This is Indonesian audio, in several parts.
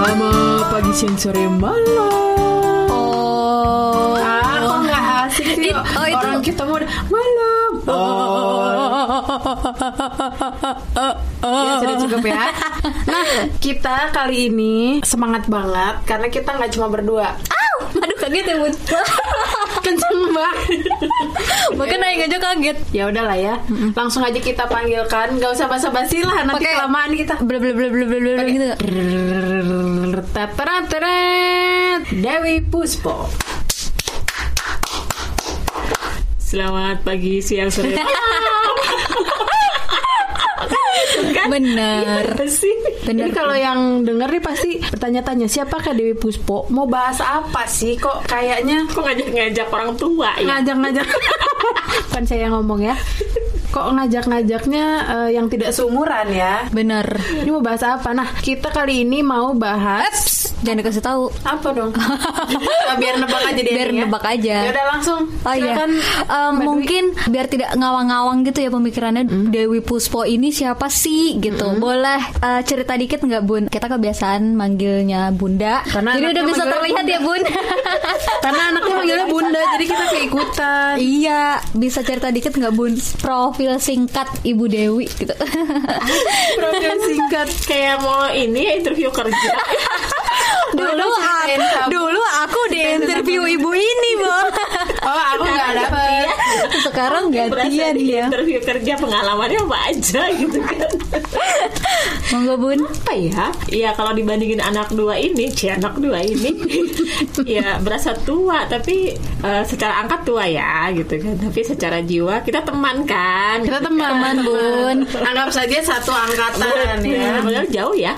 Sama pagi siang sore malam. Oh. Ah, kok nggak asik sih? It- oh, itu- Orang kita mau malam. Oh. Ya, sudah cukup ya. Nah, kita kali ini semangat banget karena kita nggak cuma berdua. Au, aduh kaget ya bun. Kenceng banget. Bahkan naik aja kaget. Ya udahlah ya. Langsung aja kita panggilkan. Gak usah basa-basi lah nanti Pakai- kelamaan kita. Bla bla bla bla bla bla gitu. Dewi Puspo. Selamat pagi, siang, sore. Bener. Iya sih. Bener. Jadi kalau yang denger nih pasti bertanya-tanya siapakah Dewi Puspo? Mau bahas apa sih? Kok kayaknya Kok ngajak-ngajak orang tua ya? ngajak-ngajak Bukan saya yang ngomong ya Kok ngajak-ngajaknya eh, yang tidak seumuran ya Bener. Ini mau bahas apa? Nah kita kali ini mau bahas Eps, jangan dikasih tahu. Apa dong? Ah, Biar nebak aja deh Biar ya. nebak aja. Ya udah langsung Oh iya, Um, Dwi. mungkin biar tidak ngawang-ngawang gitu ya pemikirannya Dewi Puspo ini siapa sih gitu. Boleh uh, cerita dikit nggak Bun? Kita kebiasaan manggilnya Bunda. Karena Jadi udah bisa terlihat ya Bun. Karena anaknya manggilnya bunda Jadi kita keikutan iya, bisa cerita dikit nggak Bun? Profil singkat Ibu Dewi gitu. Profil singkat Kayak mau ini ya, interview kerja. dulu aku, dulu aku di interview ibu ini, Bo. Oh aku gak dapet Sekarang gantian di ya. interview kerja pengalamannya apa aja gitu kan. Monggo Bun. Apa ya? Ya kalau dibandingin anak dua ini, si anak dua ini, ya berasa tua. Tapi eh, secara angkat tua ya gitu kan. Tapi secara jiwa kita teman kan. Kita teman Teman Bun. Anggap saja satu angkatan ya Padahal jauh ya.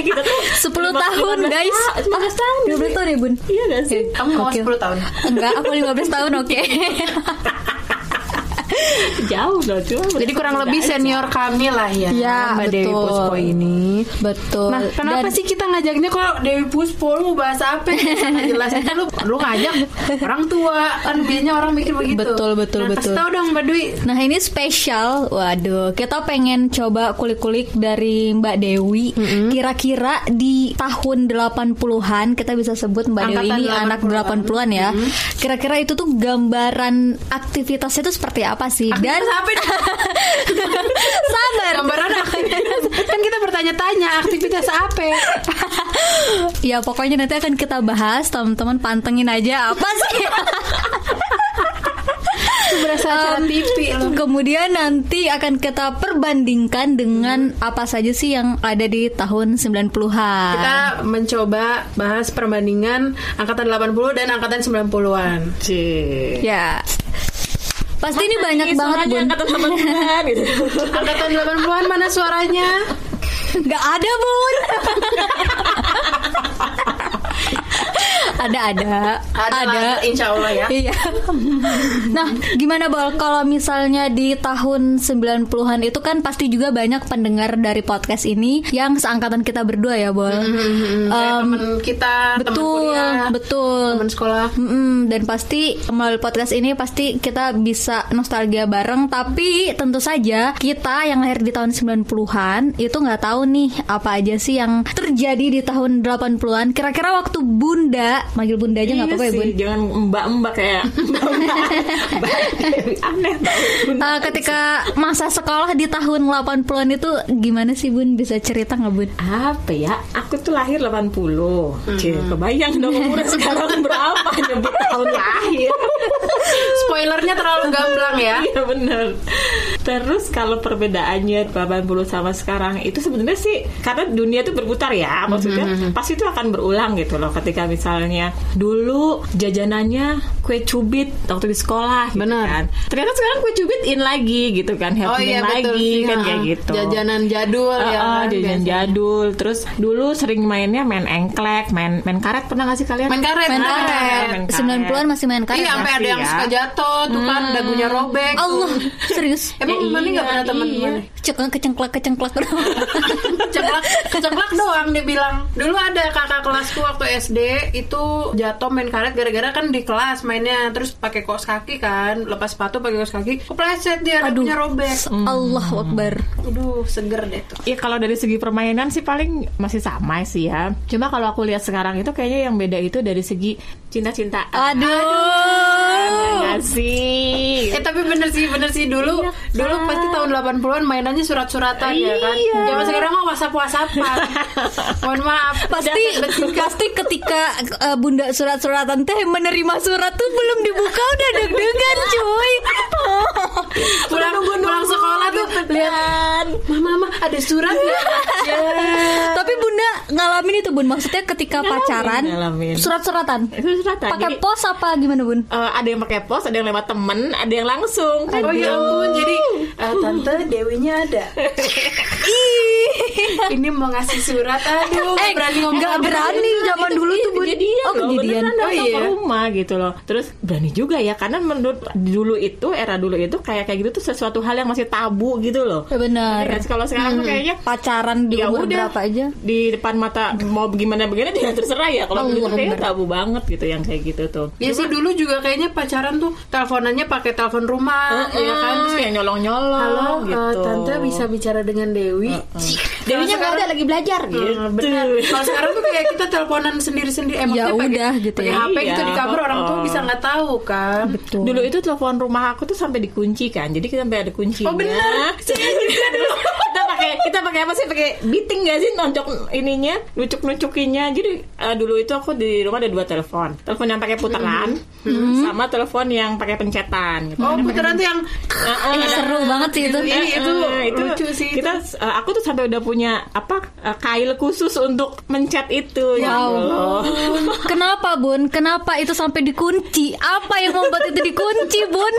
kita tuh 10 tahun, 15 guys. ta- 15 tahun. 12 tahun ya Bun? Iya gak sih? Kamu mau Oke. 10 tahun Enggak, aku 15 tahun oke. Jauh loh cuma Jadi kurang lebih senior kami lah ya Iya, Mbak Dewi betul. Puspo ini. Betul. Nah kenapa Dan- sih kita ngajaknya kok Dewi Puspo? Lu mau bahas apa? Jelas aja lu Lu ngajak orang tua. Kan biasanya orang mikir begitu. Betul, betul, nah, betul. Tau dong Mbak Dwi Nah ini spesial, waduh kita pengen coba kulik-kulik dari Mbak Dewi. Kira-kira di tahun 80-an kita bisa sebut Mbak Dewi Angkatan ini anak 80-an. 80-an ya. Kira-kira itu tuh gambaran aktivitasnya itu seperti apa sih? Dan Aktivitas apa nih? sabar Gambaran Kan kita bertanya-tanya Aktivitas apa Ya pokoknya nanti akan kita bahas Teman-teman pantengin aja apa sih berasa acara Um, TV loh Kemudian nanti akan kita perbandingkan dengan apa saja sih yang ada di tahun 90-an. Kita mencoba bahas perbandingan Angkatan 80 dan Angkatan 90-an Cie. Ya. Pasti ini banyak banget Suaranya bun. angkatan teman-teman gitu. Angkatan 80-an mana suaranya? Gak ada bun. ada ada Ada, lah, insya Allah ya Iya. Nah, gimana Bol kalau misalnya di tahun 90-an itu kan pasti juga banyak pendengar dari podcast ini yang seangkatan kita berdua ya, Bol. Hmm, kayak Em, temen kita, temen betul, kuliah, betul. temen sekolah. Mm-mm, dan pasti melalui podcast ini pasti kita bisa nostalgia bareng tapi tentu saja kita yang lahir di tahun 90-an itu nggak tahu nih apa aja sih yang terjadi di tahun 80-an kira-kira waktu bunda manggil bunda aja nggak Iya apa-apa ya sih, bun? Jangan mbak-mbak kayak mbak-mbak. Aneh. Eh, ketika masa sekolah di tahun 80-an itu gimana sih bun? Bisa cerita nggak bun? Apa ya? Aku tuh lahir 80 Cie, kebayang dong umurnya sekarang berapa nyebut tahun lahir. Spoilernya terlalu gamblang ya. Iya bener. Terus kalau perbedaannya 80 sama sekarang Itu sebenarnya sih Karena dunia itu berputar ya. Maksudnya pasti itu akan berulang gitu loh Ketika misalnya Dulu jajanannya kue cubit Waktu di sekolah gitu Benar. kan Ternyata sekarang kue cubit in lagi gitu kan Oh Happening iya betul lagi sih. kan kayak gitu Jajanan jadul Ah, ya. kan, jajan biasanya. jadul terus dulu sering mainnya main engklek main main karet pernah gak sih kalian Main karet. main Ah, karet main karet. 90-an masih main karet Iya, sampai ya? ada yang ya. suka jatuh tuh kan dagunya robek. tuh. Allah, serius. Emang Ya mana nggak iya, pernah temen iya. mana? Cekeng kecengklak kecengklak Keceklak, keceklak doang dia bilang. Dulu ada kakak kelasku waktu SD itu jatuh main karet gara-gara kan di kelas mainnya terus pakai kaos kaki kan, lepas sepatu pakai kaos kaki, kepleset dia Aduh. robek. Allah Akbar. Aduh, seger deh tuh. Ya kalau dari segi permainan sih paling masih sama sih ya. Cuma kalau aku lihat sekarang itu kayaknya yang beda itu dari segi cinta-cintaan. Aduh. Enggak sih. Eh tapi bener sih, bener sih dulu Iya dulu kan? pasti tahun 80-an mainannya surat-suratan ya kan. Iya. Zaman sekarang mah WhatsApp-WhatsAppan. Mohon maaf. Pasti pasti ketika Bunda surat-suratan teh menerima surat tuh belum dibuka udah deg-degan cuy. pulang pulang sekolah tuh lihat mama mama ada surat ya. Tapi Bunda ngalamin itu Bun maksudnya ketika Ngalamin, pacaran ngalamin. surat-suratan. Itu suratan. Pakai pos apa gimana Bun? eh, ada yang pakai pos, ada yang lewat temen, ada yang langsung. Oh ya ampun, jadi eh, tante Dewinya ada. Ini mau ngasih surat, aduh, Eh, berani ngomong. nggak berani zaman dulu tuh Bun. kejadian Oh loh, kejadian. beneran datang Oh, iya. ke rumah gitu loh terus berani juga ya karena menurut dulu itu era dulu itu kayak kayak gitu tuh sesuatu hal yang masih tabu gitu loh Ya benar. Ya, kalau sekarang tuh kayaknya Pacaran di ya umur udah berapa aja? di depan mata mau gimana begini dia terserah ya kalau dulu tuh Allah, kayaknya bener. tabu banget gitu yang kayak gitu tuh Ya sih dulu juga kayaknya pacaran tuh teleponannya pakai telepon rumah, ya kan? Terus kayak, nyolong nyolong Halo, eh, gitu tante bisa bicara dengan Dewi. Dewinya nggak ada lagi belajar gitu Eh, benar. Kalau sekarang tuh kayak kita teleponan sendiri-sendiri. Eh, Ya udah gitu ya. HP Iya, di kamar orang tua bisa nggak tahu kan. Betul. Dulu itu telepon rumah aku tuh sampai dikunci kan. Jadi kita sampai ada kuncinya. Oh, benar. kita pakai kita pakai apa sih? Pakai beating gak sih nonjok ininya, nucuk-nucukinya. Jadi eh, dulu itu aku di rumah ada dua telepon. Telepon yang pakai putaran sama telepon yang pakai pencetan gitu. Oh, putaran tuh yang Heeh. Ih, seru banget sih itu. Iya, itu Eh, lucu sih itu. Kita eh, aku tuh sampai udah punya apa eh, kail khusus untuk mencet itu. Ya Allah. Kenapa Bun? Kenapa itu sampai dikunci? Apa yang membuat itu dikunci Bun?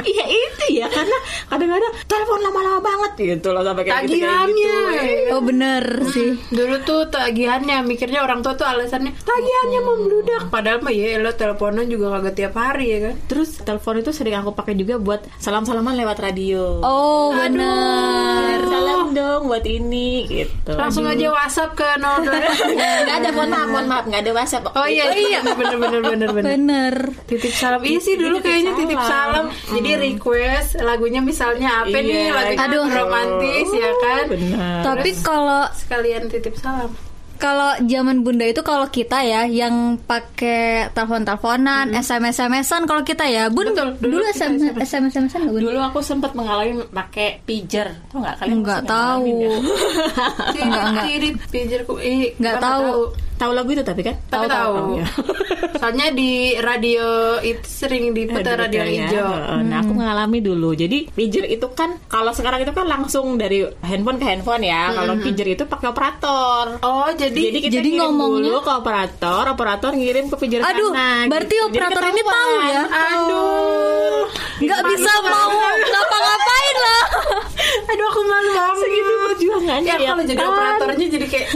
Iya itu ya karena kadang-kadang telepon lama-lama banget gitu loh sampai kayak gitu, kayak tagihannya. gitu. oh bener sih. Dulu tuh tagihannya mikirnya orang tua tuh alasannya tagihannya mau meludak. Padahal mah ya lo teleponan juga kagak tiap hari ya kan. Terus telepon itu sering aku pakai juga buat salam-salaman lewat radio. Oh bener. Salam dong buat ini gitu. Langsung aja WhatsApp ke 08. Nggak ada mohon maaf, mohon maaf nggak ada WhatsApp. Oh iya, iya. bener bener bener bener. Bener. Titip salam. Iya sih dulu Titip kayaknya titip salam. salam. Jadi request lagunya misalnya apa nih? Iya, Lagunya Aduh. romantis ya kan. Benar. Tapi kalau Sekalian titip salam. Kalau zaman bunda itu kalau kita ya yang pakai telepon-teleponan, SMS-SMSan kalau kita ya, bun Betul, dulu dulu kita SMS SMS-SMSan nggak bun? Dulu aku sempat mengalami pakai pager. Tahu nggak kalian? Nggak pasti tahu. ya? Enggak enggak. Pijerku. Eh, Nggak mana tahu. Tahu lagu itu tapi kan? Tahu. Oh, ya. Soalnya di radio itu sering diputar radio ya. hijau. Heeh. Nah, aku mengalami dulu. Jadi pager itu kan kalau sekarang itu kan langsung dari handphone ke handphone ya. Kalau pager itu pakai operator. Oh, jadi Jadi kita Jadi ngirim ngomongnya- dulu ke operator, operator ngirim ke pager Aduh, sana. berarti gitu. Operator ini tahu ya? aduh. Nggak bisa mau ngapa-ngapain lah. Aduh aku malu banget. Segitu perjuangannya Ya ya kalau jadi operatornya jadi kayak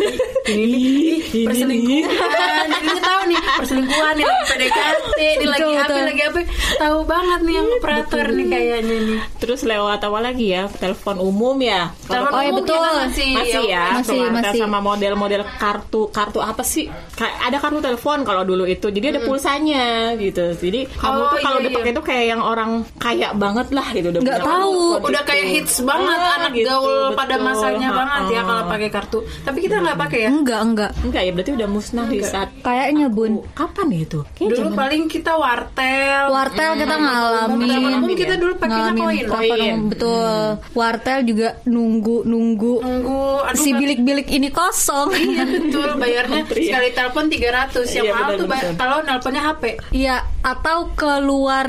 ini nih Ini perselingkuhan. Jadi dia tahu nih perselingkuhan nih lagi PDKT, ini lagi Betul, apa, betul. lagi apa. Tahu banget nih yang operator nih kayaknya nih. Terus lewat apa lagi ya? Telepon umum ya. Telepon Oh, iya, umum betul. kita masih, masih ya, Masih, ada masih. sama model-model kartu kartu apa sih? Kayak ada kartu telepon kalau dulu itu, jadi ada pulsanya gitu. Jadi kamu Oh, tuh kalau iya, dipakai iya. itu kayak yang orang kaya banget lah gitu. Udah Nggak tahu. Udah gitu. kayak hits banget Ah, anak gitu, gaul pada betul. masanya banget ya Ah. kalau pakai kartu. Tapi kita nggak pakai ya. Enggak, enggak. Enggak ya, berarti udah musnah di saat Kayaknya bun. kapan ya itu? Kayaknya Dulu zaman- paling kita wartel. Wartel kita Telepon ngalamin. umum kita dulu pakainya Ngalamin koin. Koin. umum, betul. Wartel juga nunggu nunggu Nunggu, aduh si bilik-bilik ini kosong. Iya betul, bayarnya sekali telepon 300 Yang Iya, mahal tuh kalau nelponnya HP Iya, atau keluar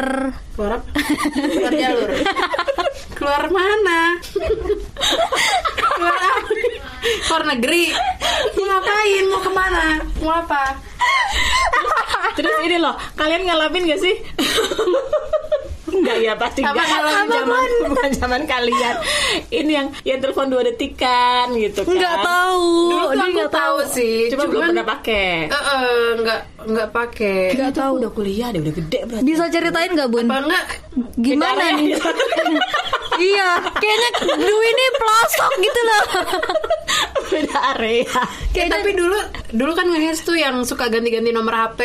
Keluar apa? Keluar jalur Keluar mana? Keluar apa? Keluar negeri Mau ngapain? Mau ke mana? Mau apa? Terus ini loh, kalian ngalamin gak sih? Enggak ya pasti Apa enggak kalau zaman bukan zaman kalian. Ini yang yang telepon dua detikan gitu kan. Nggak tahu. Dulu tuh aku nggak tahu sih. Cuma belum pernah pakai. Eh, eh, nggak nggak pakai. Nggak tahu. Udah kuliah deh, udah gede berarti. Bisa ceritain nggak bun? Apa enggak? Gimana nih? area. iya, kayaknya Dwi ini pelosok gitu loh. Beda area. Eh, tapi dulu dulu kan ngehes tuh yang suka ganti-ganti nomor HP.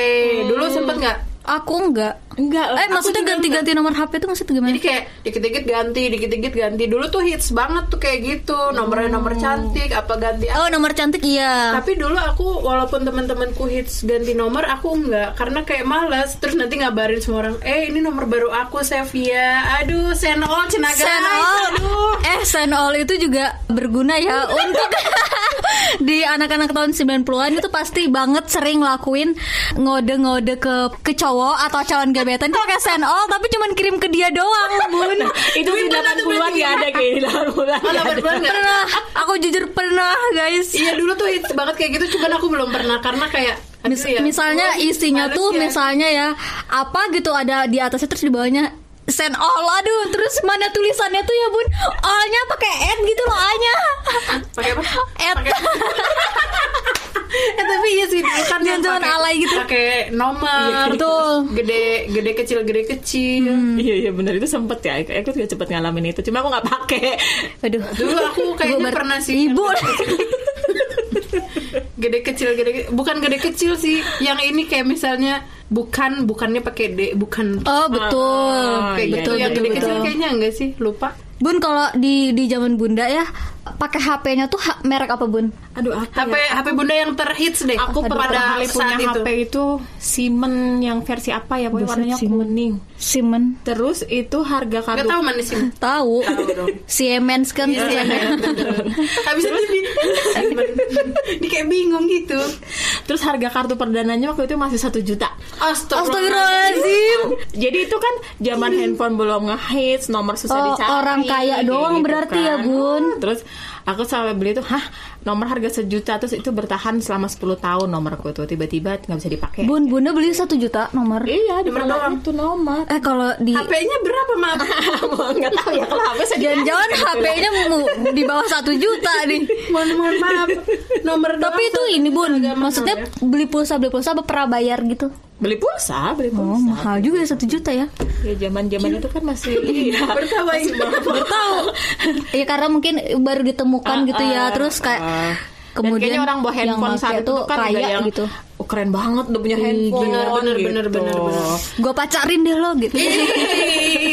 Dulu sempet nggak? Aku enggak. Enggak lah. Eh maksudnya ganti-ganti nomor HP itu maksudnya gimana? Jadi kayak dikit-dikit ganti, dikit-dikit ganti. Dulu tuh hits banget tuh kayak gitu. Nomornya nomor cantik, apa ganti Oh nomor cantik iya. Tapi dulu aku walaupun teman-temanku hits ganti nomor, aku enggak karena kayak malas. Terus nanti ngabarin semua orang, "Eh, ini nomor baru aku, Sevia." Aduh, senol cenaga. Senol, Aduh. eh Senol itu juga berguna ya untuk di anak-anak tahun 90-an itu pasti banget sering lakuin ngode-ngode ke ke cowok atau calon gebetan itu pakai Senol tapi cuman kirim ke dia doang, Bun. itu di 80-an enggak ada kayak di 80-an. Oh, nggak ada. 80-an nggak? Pernah, aku jujur pernah, guys. Iya, dulu tuh hits banget kayak gitu, cuman aku belum pernah karena kayak Mis- ya, misalnya isinya tuh ya. misalnya ya apa gitu ada di atasnya terus di bawahnya send all aduh terus mana tulisannya tuh ya bun all-nya pakai n gitu loh a-nya pakai apa? At. Eh tapi iya sih kan yang Jangan alay gitu. pakai nomor. Iya, betul. gede gede kecil gede kecil. Iya iya benar. Itu sempet ya. Aku juga cepet ngalamin itu. Cuma aku nggak pakai. aduh. Dulu aku kayaknya pernah sih. ibu gede kecil gede bukan gede kecil sih. Yang ini kayak misalnya bukan bukannya pakai d bukan. Oh betul. Ah, kayak iya, gitu betul yang betul gede kecil betul. kayaknya enggak sih. Lupa. Bun kalau di di zaman bunda ya pakai HP-nya tuh ha- merek apa bun Aduh apa HP ya? HP bunda yang terhits deh Aku pada pertama kali punya saat itu HP itu Siemens yang versi apa ya? Pokoknya warnanya Siemens. kuning. Simon Terus itu harga kartu tahu mana sih tahu. Siemens kan Iya, habis itu di, di kayak bingung gitu Terus harga kartu perdananya waktu itu masih satu juta. Astagfirullahaladzim Jadi itu kan zaman handphone belum ngehits, nomor susah Oh, dicari. orang kaya kayak doang berarti ya, Bun. Terus aku sampai beli itu, hah, nomor harga sejuta terus itu bertahan selama 10 tahun nomorku tuh tiba-tiba nggak bisa dipakai. bun bunda beli satu juta nomor Iya, di Nomor nomor doang. itu nomor. eh kalau di HP-nya berapa maaf Nggak tahu ya kalau HP saya Jangan-jangan gitu HP-nya di bawah satu juta nih. mohon mohon maaf nomor Tapi doang itu ini bun, maksudnya ya. beli pulsa beli pulsa apa prabayar gitu? Beli pulsa, beli Oh pulsa. mahal juga ya satu juta ya. Ya zaman-zaman itu kan masih iya. Bertawa. Bertahu. Ya karena mungkin baru ditemukan Ah, gitu ya, ah, terus kayak. Dan kemudian kayaknya orang bawa handphone saat itu kan kaya yang gitu. oh, keren banget udah punya handphone bener, bener, gitu. bener, bener, bener. Gue pacarin deh lo gitu.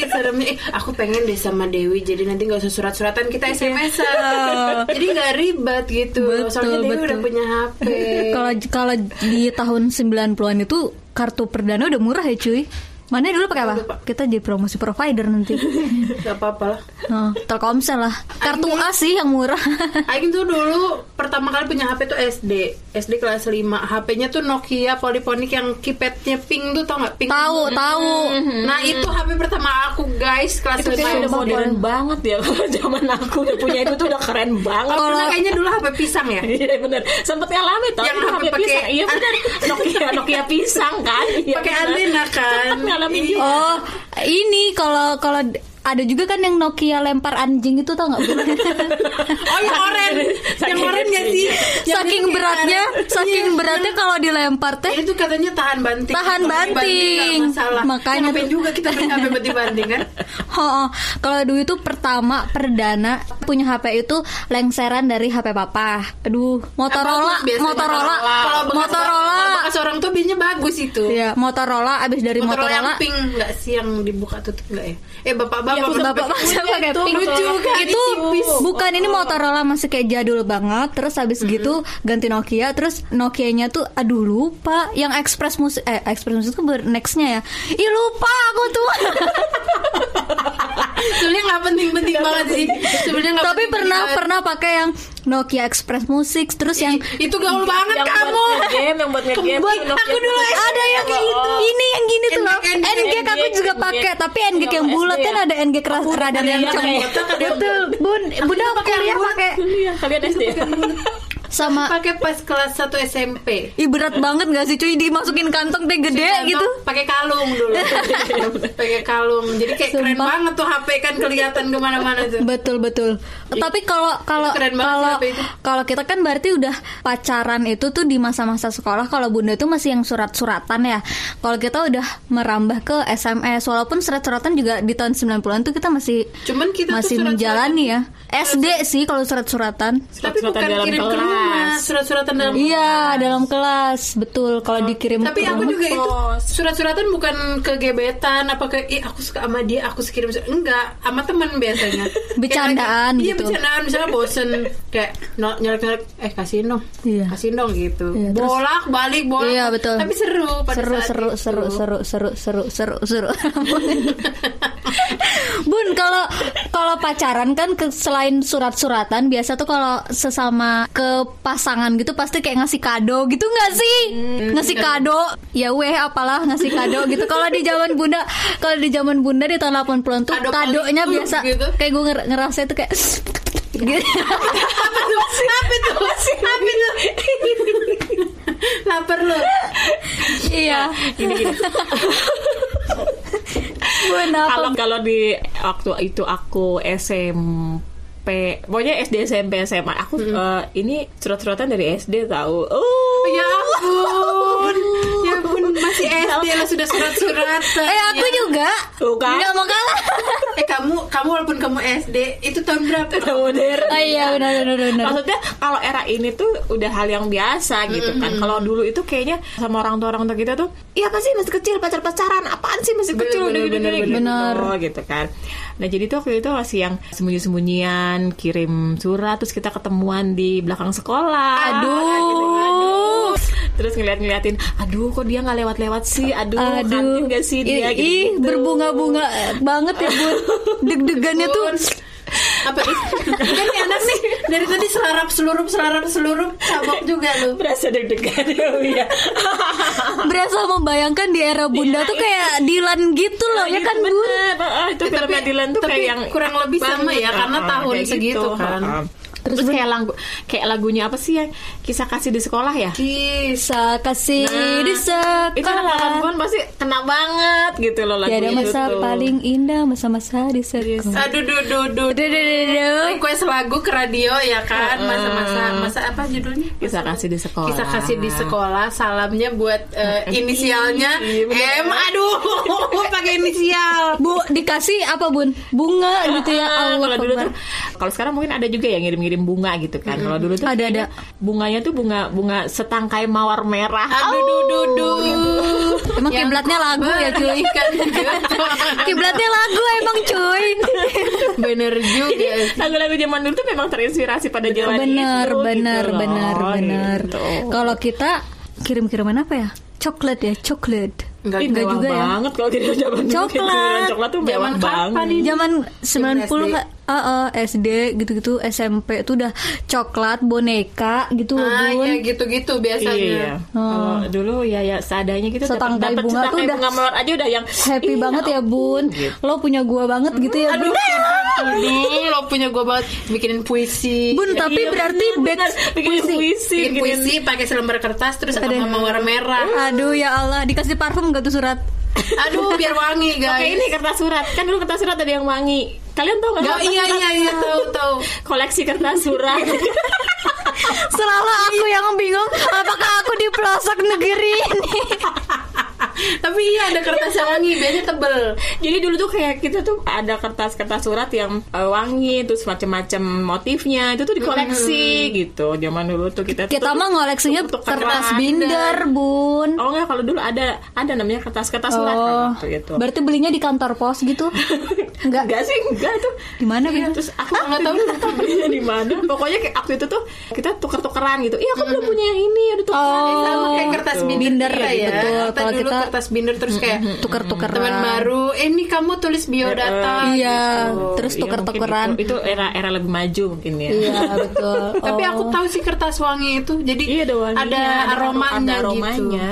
Seremnya aku pengen deh sama Dewi jadi nanti nggak usah surat-suratan kita SMS jadi nggak ribet gitu Betul, soalnya Dewi betul. udah punya HP Kalau kalau di tahun 90-an itu kartu perdana udah murah ya cuy. Mana dulu pakai apa? Lupa. Kita jadi promosi provider nanti. nggak apa-apa lah Oh, Telkomsel lah. Kartu A sih yang murah. Aing tuh dulu pertama kali punya HP tuh SD SD kelas 5 HP-nya tuh Nokia Polyphonic yang keypadnya pink tuh tau nggak pink tahu, tahu. nah itu HP pertama aku guys kelas Itu 5 kayaknya udah modern banget ya kalau zaman aku udah punya itu tuh udah keren banget. kalau pernah kayaknya dulu HP pisang ya Iya bener Sempet ngalamin tau Yang HP HP pakai- pisang Iya bener Nokia Nokia pisang kan Iya, Pakai antena kan? Sempet ngalamin juga Oh, ini kalau kalau ada juga kan yang Nokia lempar anjing itu tau nggak? Bu? oh yang oren yang oren nggak sih Yang saking beratnya, saking Iya. beratnya kalau dilempar teh itu katanya tahan banting Tahan banting. masalah Makanya tuh- juga kita punya HP buat dibanting kan Oh, oh. kalau dulu itu pertama perdana punya HP itu lengseran dari HP papa. Aduh, Motorola, biasanya Motorola, Kalau bekas- Motorola. kalau orang tuh biasanya bagus itu Ya, Motorola abis dari Motorola yang Motorola. pink nggak sih yang dibuka tutup nggak ya? Eh bapak-bapak Iya, bapak Bapak masa pakai itu pink lucu kan itu. bukan ini Motorola masih kayak jadul banget terus habis gitu ganti Nokia terus Nokianya tuh aduh lupa yang Express musik eh Express musik tuh ber- nextnya ya. Ih lupa aku tuh Sebenarnya nggak penting-penting banget sih. Sebenarnya nggak tapi pernah banget. pernah pakai yang Nokia Express musik terus yang itu gaul banget Yang kamu. buat game Yang buat ngegame Buat- aku dulu ada yang kayak gitu. Ini yang gini tuh loh NG, aku juga pakai tapi NG yang bulat SD kan ya? ada NG keras radar yang yang betul bun. bunda kuliah pakai Iya, kalian SD ya? Sama pakai pas kelas 1 SMP. Ih berat banget gak sih cuy dimasukin kantong teh gede Kantong gitu. pakai kalung dulu pakai kalung jadi kayak keren Sumpah. banget tuh HP kan kelihatan ke mana-mana tuh Betul betul. Tapi kalau kalau keren banget kalau kalau kita kan berarti udah pacaran itu tuh di masa-masa sekolah. Kalau bunda itu masih yang surat-suratan ya. Kalau kita udah merambah ke SMS, walaupun surat-suratan juga di tahun 90-an tuh kita masih cuman kita masih tuh menjalani ya. SD sih kalau surat-suratan. tapi Surat-suratan bukan dalam kirim ke kelas. surat-suratan dalam Iya dalam kelas betul. Kalau dikirim tapi aku juga itu surat-suratan bukan ke gebetan apa ke ih aku suka sama dia aku kirim surat." enggak sama teman biasanya Bercandaan Kayak iya gitu. bercandaan misalnya bosen kayak no, nyelek-nyelek eh kasihin dong Iya. kasihin dong gitu Iya, terus- bolak balik bolak Iya, betul. tapi seru pada seru saat seru, itu. seru seru seru seru seru seru Bun kalau kalau pacaran kan ke- selain surat-suratan biasa tuh kalau sesama ke pasangan gitu pasti kayak ngasih kado gitu nggak sih? Ngasih kado. Ya weh apalah ngasih kado gitu. Kalau di zaman bunda kalau di zaman bunda di tahun 80-an tuh Kado kadonya biasa gitu. kayak gue ngerasa itu kayak gitu. apa tuh? Apa tuh? Apa tuh lapar lu. Iya. Gini gini. Kalau kalau di waktu itu aku SMP Pokoknya SD SMP SMA Aku eh, ini surat-suratan dari SD tahu. Oh, ya ya ampun masih SD lo sudah surat-suratan eh aku juga Tuh kan? nggak mau kalah eh kamu kamu walaupun kamu SD itu tahun berapa Udah modern. oh iya benar benar benar Maksudnya kalau era ini tuh udah hal yang biasa gitu kan. Kalau dulu itu kayaknya sama orang tua orang tua kita tuh, iya apa sih masih kecil pacar pacaran, apaan sih masih Bener, kecil bener, udah gini bener, gini bener. gitu, gitu kan. Nah jadi tuh waktu itu masih yang sembunyi sembunyian kirim surat terus kita ketemuan di belakang sekolah. Aduh. Terus ngeliat-ngeliatin, aduh kok dia nggak lewat-lewat sih, aduh, Aduh, kantin gak sih dia? Ih, gitu. ih, berbunga-bunga banget ya bun. Deg-degannya tuh. Apa kan nih anak nih. Dari tadi selarap seluruh selarap seluruh cabok juga lu. Berasa deg-degan ya. berasa membayangkan di era bunda tuh kayak Dilan gitu loh ya kan bun. Ah, itu Eh, filmnya Dylan tuh tapi kayak yang kurang lebih sama ya karena Ah, tahun kayak segitu gitu. kan Ah. Terus, kayak lagu kayak lagunya apa sih yang kisah kasih di sekolah ya? Bisa kasih Nah, di Itu anak sekolah. pun pasti kena banget gitu loh lagu Tiada itu masa tuh. paling indah masa-masa di sekolah. aduh duh duh duh Duh, duh, duh, request lagu ke radio ya kan masa-masa masa apa judulnya Kisah kasih di sekolah. kisah kasih di sekolah salamnya buat eh, inisialnya. M aduh pakai inisial Bu dikasih apa bun? Bunga gitu ya Ah, Allah kalau dulu Akbar. tuh kalau sekarang mungkin ada juga yang ngirim-ngirim bunga gitu kan. Kalau dulu tuh Ada, kayaknya bunganya tuh bunga bunga setangkai mawar merah. aduh duh duh duh Emang Yang kiblatnya lagu ya cuy. kan Kiblatnya lagu emang cuy. bener juga Lagu-lagu zaman dulu tuh memang terinspirasi pada zaman bener itu. bener gitu loh, bener bener. gitu. Kalau kita kirim-kiriman apa ya? Coklat ya, coklat. Enggak Enggak juga ya. banget kalau tidak zaman dulu. Coklat. Coklat tuh mewah banget. Zaman 90 SD. Ah, ah, SD gitu-gitu SMP itu udah coklat boneka gitu loh ah bun. ya gitu-gitu biasanya Iya. Kalau dulu ya ya seadanya gitu dapat Setangkai dapat bunga tuh udah bunga mawar aja udah yang Happy ih, banget ya bun. gitu. Lo punya gua banget gitu ya bun. Aduh, lo punya gue banget bikinin puisi. Bun tapi Iya, berarti bener, bener. bikin puisi, bikin bikin puisi pakai selembar kertas terus Ada. sama mawar merah. Aduh ya Allah dikasih parfum gak tuh surat? Aduh, biar wangi Oke guys. ini kertas surat kan dulu kertas surat ada yang wangi. Kalian tahu nggak? Kertas iya iya iya tahu tahu. Koleksi kertas surat. Selalu aku yang bingung apakah aku di pelosok negeri ini. Tapi iya ada kertas yang wangi, biasanya tebel. Jadi dulu tuh kayak kita tuh ada kertas-kertas surat yang eh, wangi terus macam-macam motifnya itu tuh dikoleksi gitu. Zaman dulu tuh kita tuh- Kita mah ngoleksinya tuker-tukeran. kertas binder bun. Oh enggak kalau dulu ada ada namanya kertas-kertas surat kan Oh, waktu itu. berarti belinya di kantor pos gitu? Enggak. Enggak sih, enggak itu. Di mana Iya, Bin? terus aku Nggak tahu. belinya di mana. Pokoknya kayak waktu itu tuh kita tuker-tukeran gitu. Iya, aku belum punya yang ini, ada tukeran. Oh, Sama kayak kertas binder, binder, kita ya. betul. Kita Kalau dulu kita- kertas binder terus kayak Tuker-tukeran. teman baru, eh ini kamu tulis biodata. Iya, gitu. terus Iya, tuker-tukeran. mungkin Itu, itu era era lebih maju mungkin ya. Iya betul. Tapi aku Oh. tahu sih kertas wangi itu. Jadi Iya ada wanginya, ada aromanya, ada gitu. aromanya.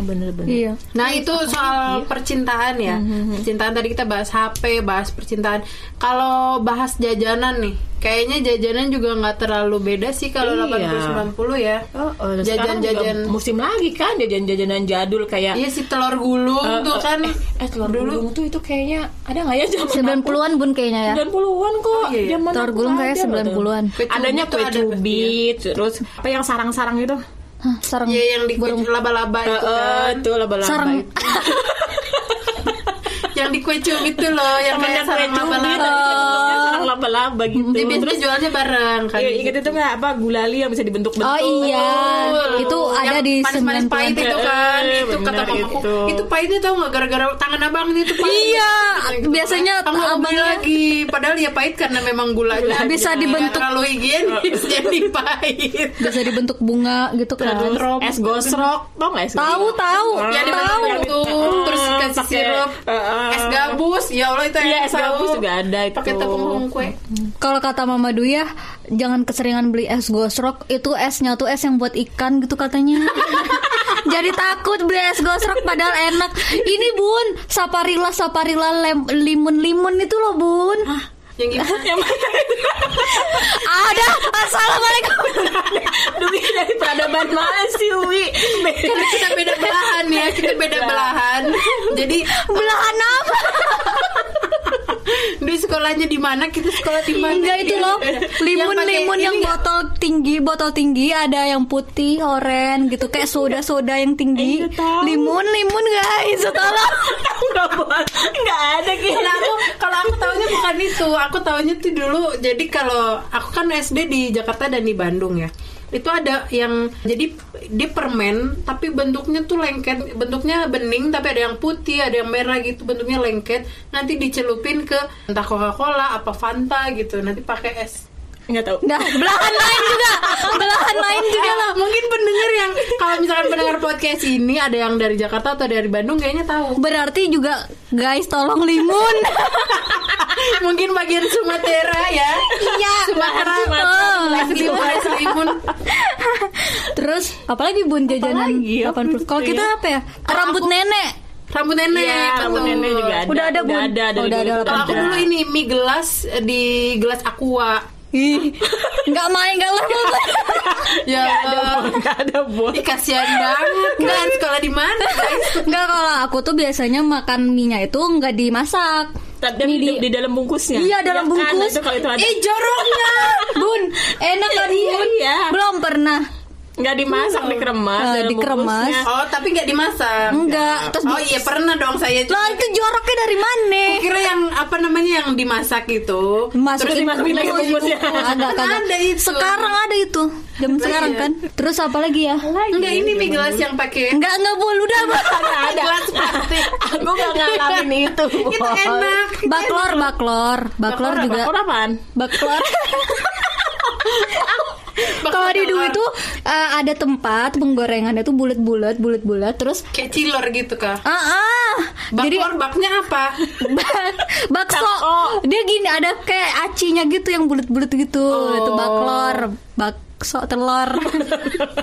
Bener-bener. Iya. Nah itu soal percintaan ya Mm-hmm. Percintaan tadi kita bahas HP Bahas percintaan Kalau bahas jajanan nih kayaknya jajanan juga nggak terlalu beda sih kalau Iya. 80 90 ya. Oh, oh, Jajan-jajan musim lagi kan jajan-jajanan jadul kayak Iya sih telur gulung Eh, tuh eh, kan. eh, eh, telur gulung tuh itu kayaknya ada nggak ya zaman 90-an bun kayaknya ya 90-an kok Oh, iya, iya. zaman Telur gulung kayak ada loh tuh. 90-an. Kue cubit adanya kue ada cubit terus apa yang sarang-sarang itu Hah, sarang Iya yang di burung laba-laba itu kan. itu laba-laba sarang itu. yang di kue cubit tuh loh, yang kayak sarang kue cubit, laba-laba. Bentuknya sarang laba-laba gitu Dia biasanya terus jualnya bareng kan. Iya, inget itu nggak apa gulali yang bisa dibentuk-bentuk Oh iya, itu ada di manis-manis 90-an. pahit itu kan. Itu kata benar mamaku. itu. Itu pahitnya tau nggak gara-gara tangan abang ini tuh pahit. Iya, Gitu. biasanya abangnya- lagi. Padahal ya pahit karena memang gulanya Bisa dibentuk. terlalu higienis jadi pahit. Bisa dibentuk bunga gitu kan. Es gosrok, tau nggak es Tahu tahu, Yang tahu. dibentuk terus kasih sirup, es gabus, ya Allah itu Iya, es gabus juga ada itu. Pakai tepung kue. Kalau kata Mama Duya, jangan keseringan beli es gosrok. Itu esnya tuh es yang buat ikan gitu katanya. Jadi takut beli es gosrok padahal enak. Ini Bun, saparilla saparilla limun-limun itu loh Bun. Yang gimana? Yang mana? Ada. Assalamualaikum. Dwi dari peradaban mana sih Wi? Karena kita beda belahan ya, kita beda belahan. Jadi Belahan apa? di sekolahnya di mana, kita sekolah di mana? Enggak itu loh. Limun-limun yang, ini botol tinggi, botol tinggi ada yang putih, oren gitu kayak soda-soda yang tinggi. Limun, limun guys. Tolong. Nggak ada gitu. Kalau aku kalau aku tahunya bukan itu, aku tahunya tuh dulu. Jadi kalau aku kan SD di Jakarta dan di Bandung ya. Itu ada yang jadi di permen tapi bentuknya tuh lengket, bentuknya bening tapi ada yang putih, ada yang merah gitu, bentuknya lengket. Nanti dicelupin ke entah Coca-Cola apa Fanta gitu. Nanti pakai es. Nggak tahu. Nah, belahan lain juga. Belahan lain juga loh. Mungkin pendengar yang kalau misalkan pendengar podcast ini ada yang dari Jakarta atau dari Bandung kayaknya tahu. Berarti juga guys tolong limun. Mungkin bagian Sumatera ya. Iya. Sumatera. Oh. Es limun. Terus apalagi bun jajanan Apalagi? Apa 80. itu Kalau ya? kita apa ya? Rambut nenek. Rambut nenek. Iya, rambut nenek juga ada. Udah ada, udah Bun. ada, Udah ada, Kalau aku ada. dulu ini mie gelas eh, di gelas aqua. Ih, nggak main nggak level. Ya Nggak ada, nggak ada bun. Ih, kasihan banget kan sekolah di mana guys? Nggak kalau aku tuh biasanya makan mie-nya itu nggak dimasak. Tapi di, di- di dalam bungkusnya. Iya dalam Ya kan, bungkus. itu kalau itu ada. Ih joroknya, bun. Enak kan bun? Iya. Belum pernah. Nggak dimasak, dikeremas. Eh, dalam dikeremas. bungkusnya. Oh, tapi nggak dimasak. Enggak. Terus Oh iya pernah dong saya. Lah itu joroknya dari mana? Kira yang apa namanya yang dimasak itu. Masukin dimasukin lagi bungkusnya. Agak kagak. Ada itu. Sekarang ada itu. Jam sekarang iya. kan. Terus apa lagi ya? Enggak ini mie gelas yang pakai Enggak enggak boleh udah. Nggak ada. gelas plastik. Aku nggak ngalamin itu. itu enak. Baklor, baklor, baklor Baklor juga. Bakor apaan? Baklor. Kalau di dulu itu eh, ada tempat penggorengannya tuh bulat-bulat, bulat-bulat. Terus kayak cilor gitu kah? ah ah. Jadi Baklor baknya apa? bak- bakso. Dia gini ada kayak acinya gitu yang bulat-bulat gitu. Oh. Itu baklor, bakso telur.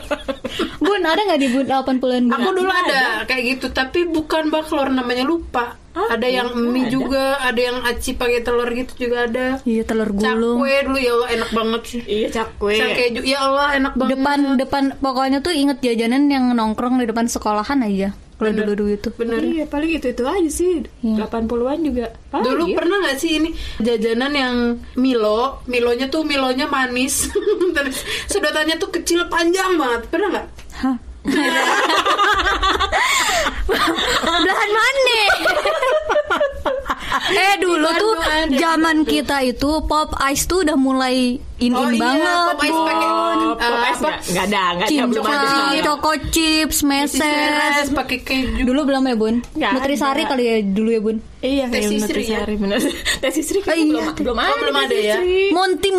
bun, ada nggak di Bun 80-an Bun? Aku dulu ada kayak gitu, tapi bukan baklor namanya lupa. ada yang mie juga, ada yang aci pakai telur gitu juga ada. Iya, telur gulung. Cakwe dulu ya Allah enak banget sih. Iya cakwe. Cak keju, ya Allah enak banget. Depan depan pokoknya tuh inget jajanan yang nongkrong di depan sekolahan aja. Kalau dulu dulu itu. Bener. Iya paling itu itu aja sih. Iya. 80-an juga. Paling Dulu ya. pernah nggak sih ini jajanan yang Milo, Milonya tuh Milonya manis, terus sedotannya tuh kecil panjang banget, pernah nggak? Hah? Belahan mana? eh dulu tuh zaman kita itu pop ice tuh udah mulai in in Oh iya, banget. pop ice pakai Oh, pop ice apa? nggak ada, nggak ada, belum ada. Cincang, Choco chips, Meses meses. pakai keju. Dulu belum ya bun? Nutrisari kali ya dulu ya bun? Iya, ya? Nutrisari, bener. Tes Sisri Oh, kayaknya iya. belum belum Oh, ada. belum Tes ada ya? Sisri. Monty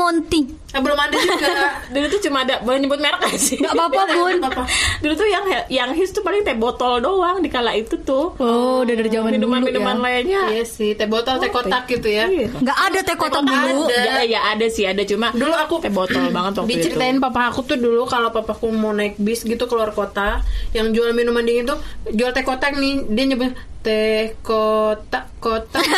Eh, belum ada juga. Dulu tuh cuma ada boleh nyebut merek gak sih? Gak apa-apa bun. Apa-apa. Dulu tuh yang yang hits tuh paling teh botol doang di kala itu tuh. Oh udah dari zaman dulu Minuman-minuman ya. lainnya. Iya sih, teh botol, teh kotak gitu ya. Iya. Gak ada teh kotak dulu. Ada. Ya, ya ada sih ada cuma Dulu aku teh botol banget waktu diceritain itu. papa aku tuh dulu kalau papaku mau naik bis gitu keluar kota yang jual minuman dingin tuh jual teh kotak nih dia nyebut teh kotak kotak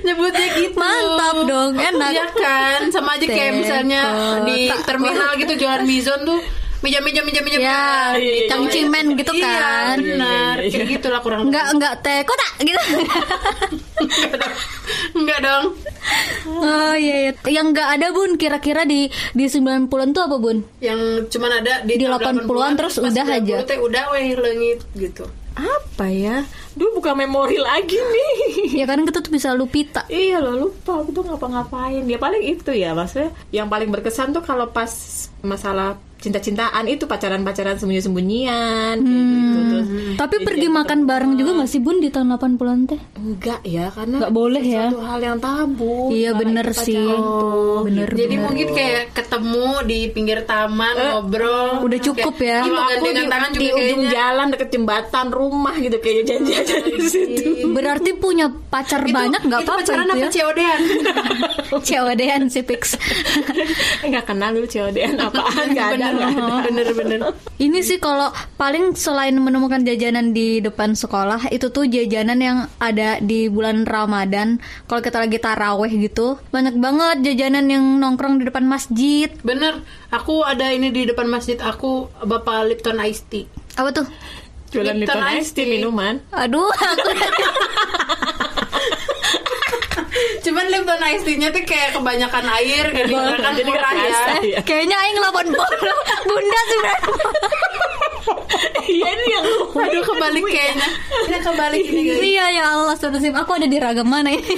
Nyebutnya gitu. Mantap dong, enak. Iya kan, sama aja kayak misalnya di terminal gitu jualan mizon tuh meja-meja meja-meja Ya, iya, iya, cangcimen gitu Iya, kan. benar. Iya, iya, Kayak iya. gitulah kurang Enggak enggak teh kok tak gitu. Enggak dong. oh iya, iya. Yang enggak ada Bun kira-kira di di 90-an tuh apa Bun? Yang cuman ada di, Di tahun 80-an terus pas udah 90 aja. teh udah weh leungit gitu. Apa ya? Dulu buka memori lagi nih. Ya kan kita tuh bisa lupita. Iya loh lupa aku tuh ngapa-ngapain ya paling itu ya maksudnya yang paling berkesan tuh kalau pas masalah cinta-cintaan itu pacaran-pacaran sembunyi-sembunyian kayak gitu terus Tapi pergi makan bareng juga gak sih Bun di tahun 80-an teh? enggak ya karena Nggak boleh ya. suatu hal yang tabu Iya, bener sih. tuh. Bener, Jadi bener. mungkin kayak ketemu di pinggir taman ngobrol. Udah cukup Kayak, ya. Kalau aku di, tangan juga di ujung kayaknya. jalan deket jembatan rumah gitu kayaknya janji-janji di situ Berarti punya pacar Itu- banyak nggak apa-apa pacaran itu apa ya? COD-an? COD-an si Pix. nggak kenal dulu COD-an apaan ada nggak ada. bener bener. Ini sih kalau paling selain menemukan jajanan di depan sekolah itu tuh jajanan yang ada di bulan Ramadan. Kalau kita lagi taraweh gitu, banyak banget jajanan yang nongkrong di depan masjid. Bener, aku ada ini di depan masjid aku Bapak Lipton Ice Tea. Apa tuh? jualan Lipton Lipton Ice Tea. minuman Aduh, aku Cuman Lipton Ice Tea-nya tuh kayak kebanyakan air jadi kan Jadi murah ya. kerasa, ya. kayaknya aing lawan bola. Bunda sih berarti. iya ini yang Aduh kebalik kayaknya. Ini kebalik ini. Iya ya Allah, Astagfirullahaladzim. Aku ada di ragam mana ini?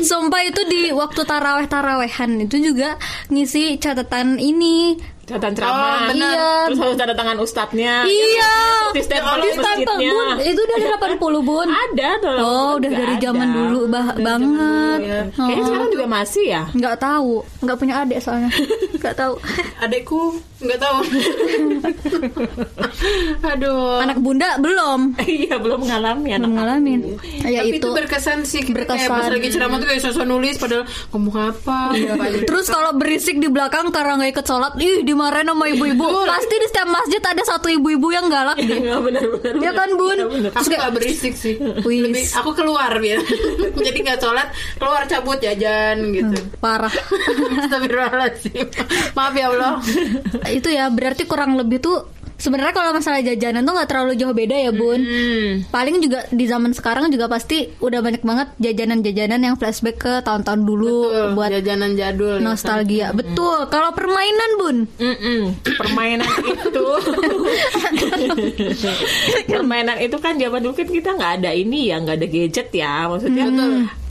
Sumpah itu di waktu taraweh-tarawehan itu juga ngisi catatan ini. Catatan ceramah Oh, benar. Iya. terus harus tanda tangan ustadznya Iya. di stempel Di di masjidnya bun. Itu dari 80 bun. ada tuh Oh, udah dari zaman dulu bah banget. ya. kayaknya Oh. sekarang juga masih ya Nggak tahu, nggak punya adik soalnya. Nggak tahu. Adekku nggak tahu. Aduh. Anak bunda belum. iya belum mengalami anak Belum ngalamin. Ya Tapi itu. itu berkesan sih kita kayak Berkesan. pas lagi ceramah tuh kayak sosok nulis padahal ngomong apa Iya. aja. Terus kalau berisik di belakang karena nggak ikut sholat, ih dimarahin sama ibu-ibu. Pasti di setiap masjid ada satu ibu-ibu yang galak deh. Iya benar-benar Ya kan bun? benar. Aku gak berisik sih. Lebih, Aku keluar biar Jadi gak sholat Keluar cabut jajan gitu parah. Astagfirullahaladzim Maaf ya Allah itu ya berarti kurang lebih tuh sebenarnya kalau masalah jajanan tuh nggak terlalu jauh beda ya bun. Hmm. Paling juga di zaman sekarang juga pasti udah banyak banget jajanan-jajanan yang flashback ke tahun-tahun dulu Betul, buat jajanan jadul ya kan? nostalgia. Betul. Kalau permainan bun, Mm-mm. Permainan itu Permainan itu kan zaman dulu kan kita nggak ada ini ya nggak ada gadget ya maksudnya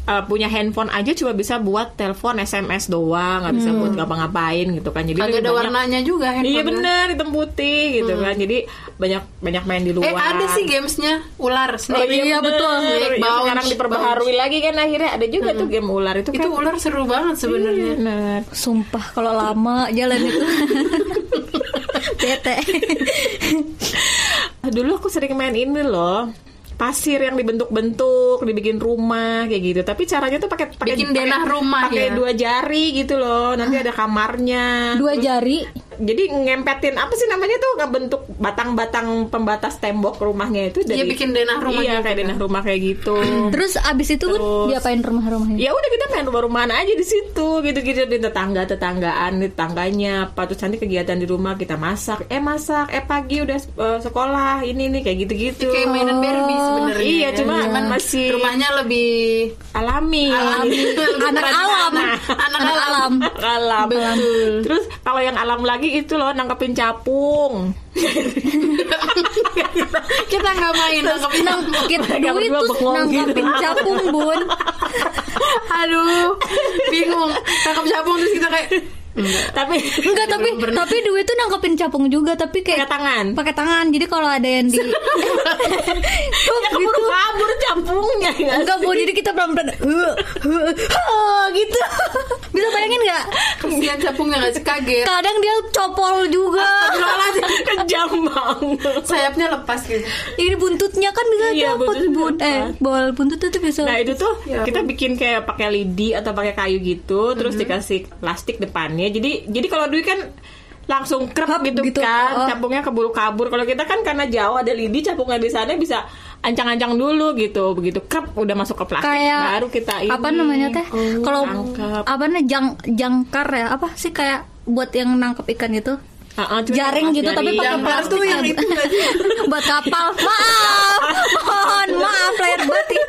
uh, punya handphone aja cuma bisa buat telepon SMS doang nggak bisa buat ngapa-ngapain gitu kan jadi ada banyak- warnanya juga Iya handphone bener hitam putih gitu kan jadi banyak banyak main di luar Eh ada sih gamesnya Ular Oh, snake iya, Iya, betul. Yang bounce, sekarang diperbaharui lagi kan akhirnya ada juga tuh game ular itu Itu kan. ular seru banget sebenarnya Bener. sumpah kalau lama jalan itu. Bete. Dulu aku sering main ini loh. Pasir yang dibentuk-bentuk, dibikin rumah kayak gitu. Tapi caranya tuh pakai pakai Bikin denah pakai- rumah pakai ya? dua jari gitu loh. Nanti ada kamarnya. Dua jari. Jadi ngempetin apa sih namanya tuh? Ngebentuk batang-batang pembatas tembok rumahnya itu dari Iya, bikin denah rumah Iya, gitu kayak kan. denah rumah kayak gitu. Terus abis itu Terus- diapain rumah-rumahnya? ya udah kita main rumah-rumahan aja di situ gitu-gitu. Di tetangga tetanggaan di tetangganya apa terus nanti kegiatan di rumah kita masak. Eh masak eh pagi udah eh, sekolah ini nih kayak gitu-gitu. Kayak mainan Barbie sebenarnya. iya ya. cuma Cuman masih Rumahnya lebih alami. alami. Anak alam. Anak Anak alam. alam. Terus kalau yang alam lagi itu loh nangkepin capung Kita nggak main nangkepin Nang, kita bengong nangkapin gitu. capung bun. Aduh Bingung Tangkap capung terus kita kayak tapi Enggak tapi pernah. tapi duit tuh nangkepin capung juga tapi kayak pakai tangan pakai tangan. Jadi kalau ada yang di Tuh, ya keburu gitu. kabur capungnya ya Enggak bu, jadi kita pelan-pelan "Huh, huh, huh," gitu. Bisa bayangin nggak? Kesian capungnya nggak sih kaget Kadang dia copol juga. Kejam banget Sayapnya lepas gitu Ini buntutnya kan bisa Iya, copot buntutnya bun. Eh, bol buntutnya tuh bisa. Nah itu tuh Ya kita bikin kayak pakai lidi atau pakai kayu gitu, terus dikasih plastik depannya. Jadi jadi kalau dulu kan langsung krep Hap, gitu, gitu. kan, Oh. capungnya keburu kabur. Kalau kita kan karena jauh ada lidi, capungnya di sana bisa ancang-ancang dulu gitu begitu krep udah masuk ke plastik kayak baru kita ini apa namanya teh kalau tangkap. apa nih jang jangkar ya apa sih kayak buat yang nangkep ikan itu cuma jaring gitu tapi pakai plastik tuh yang itu buat kapal maaf mohon maaf lahir batin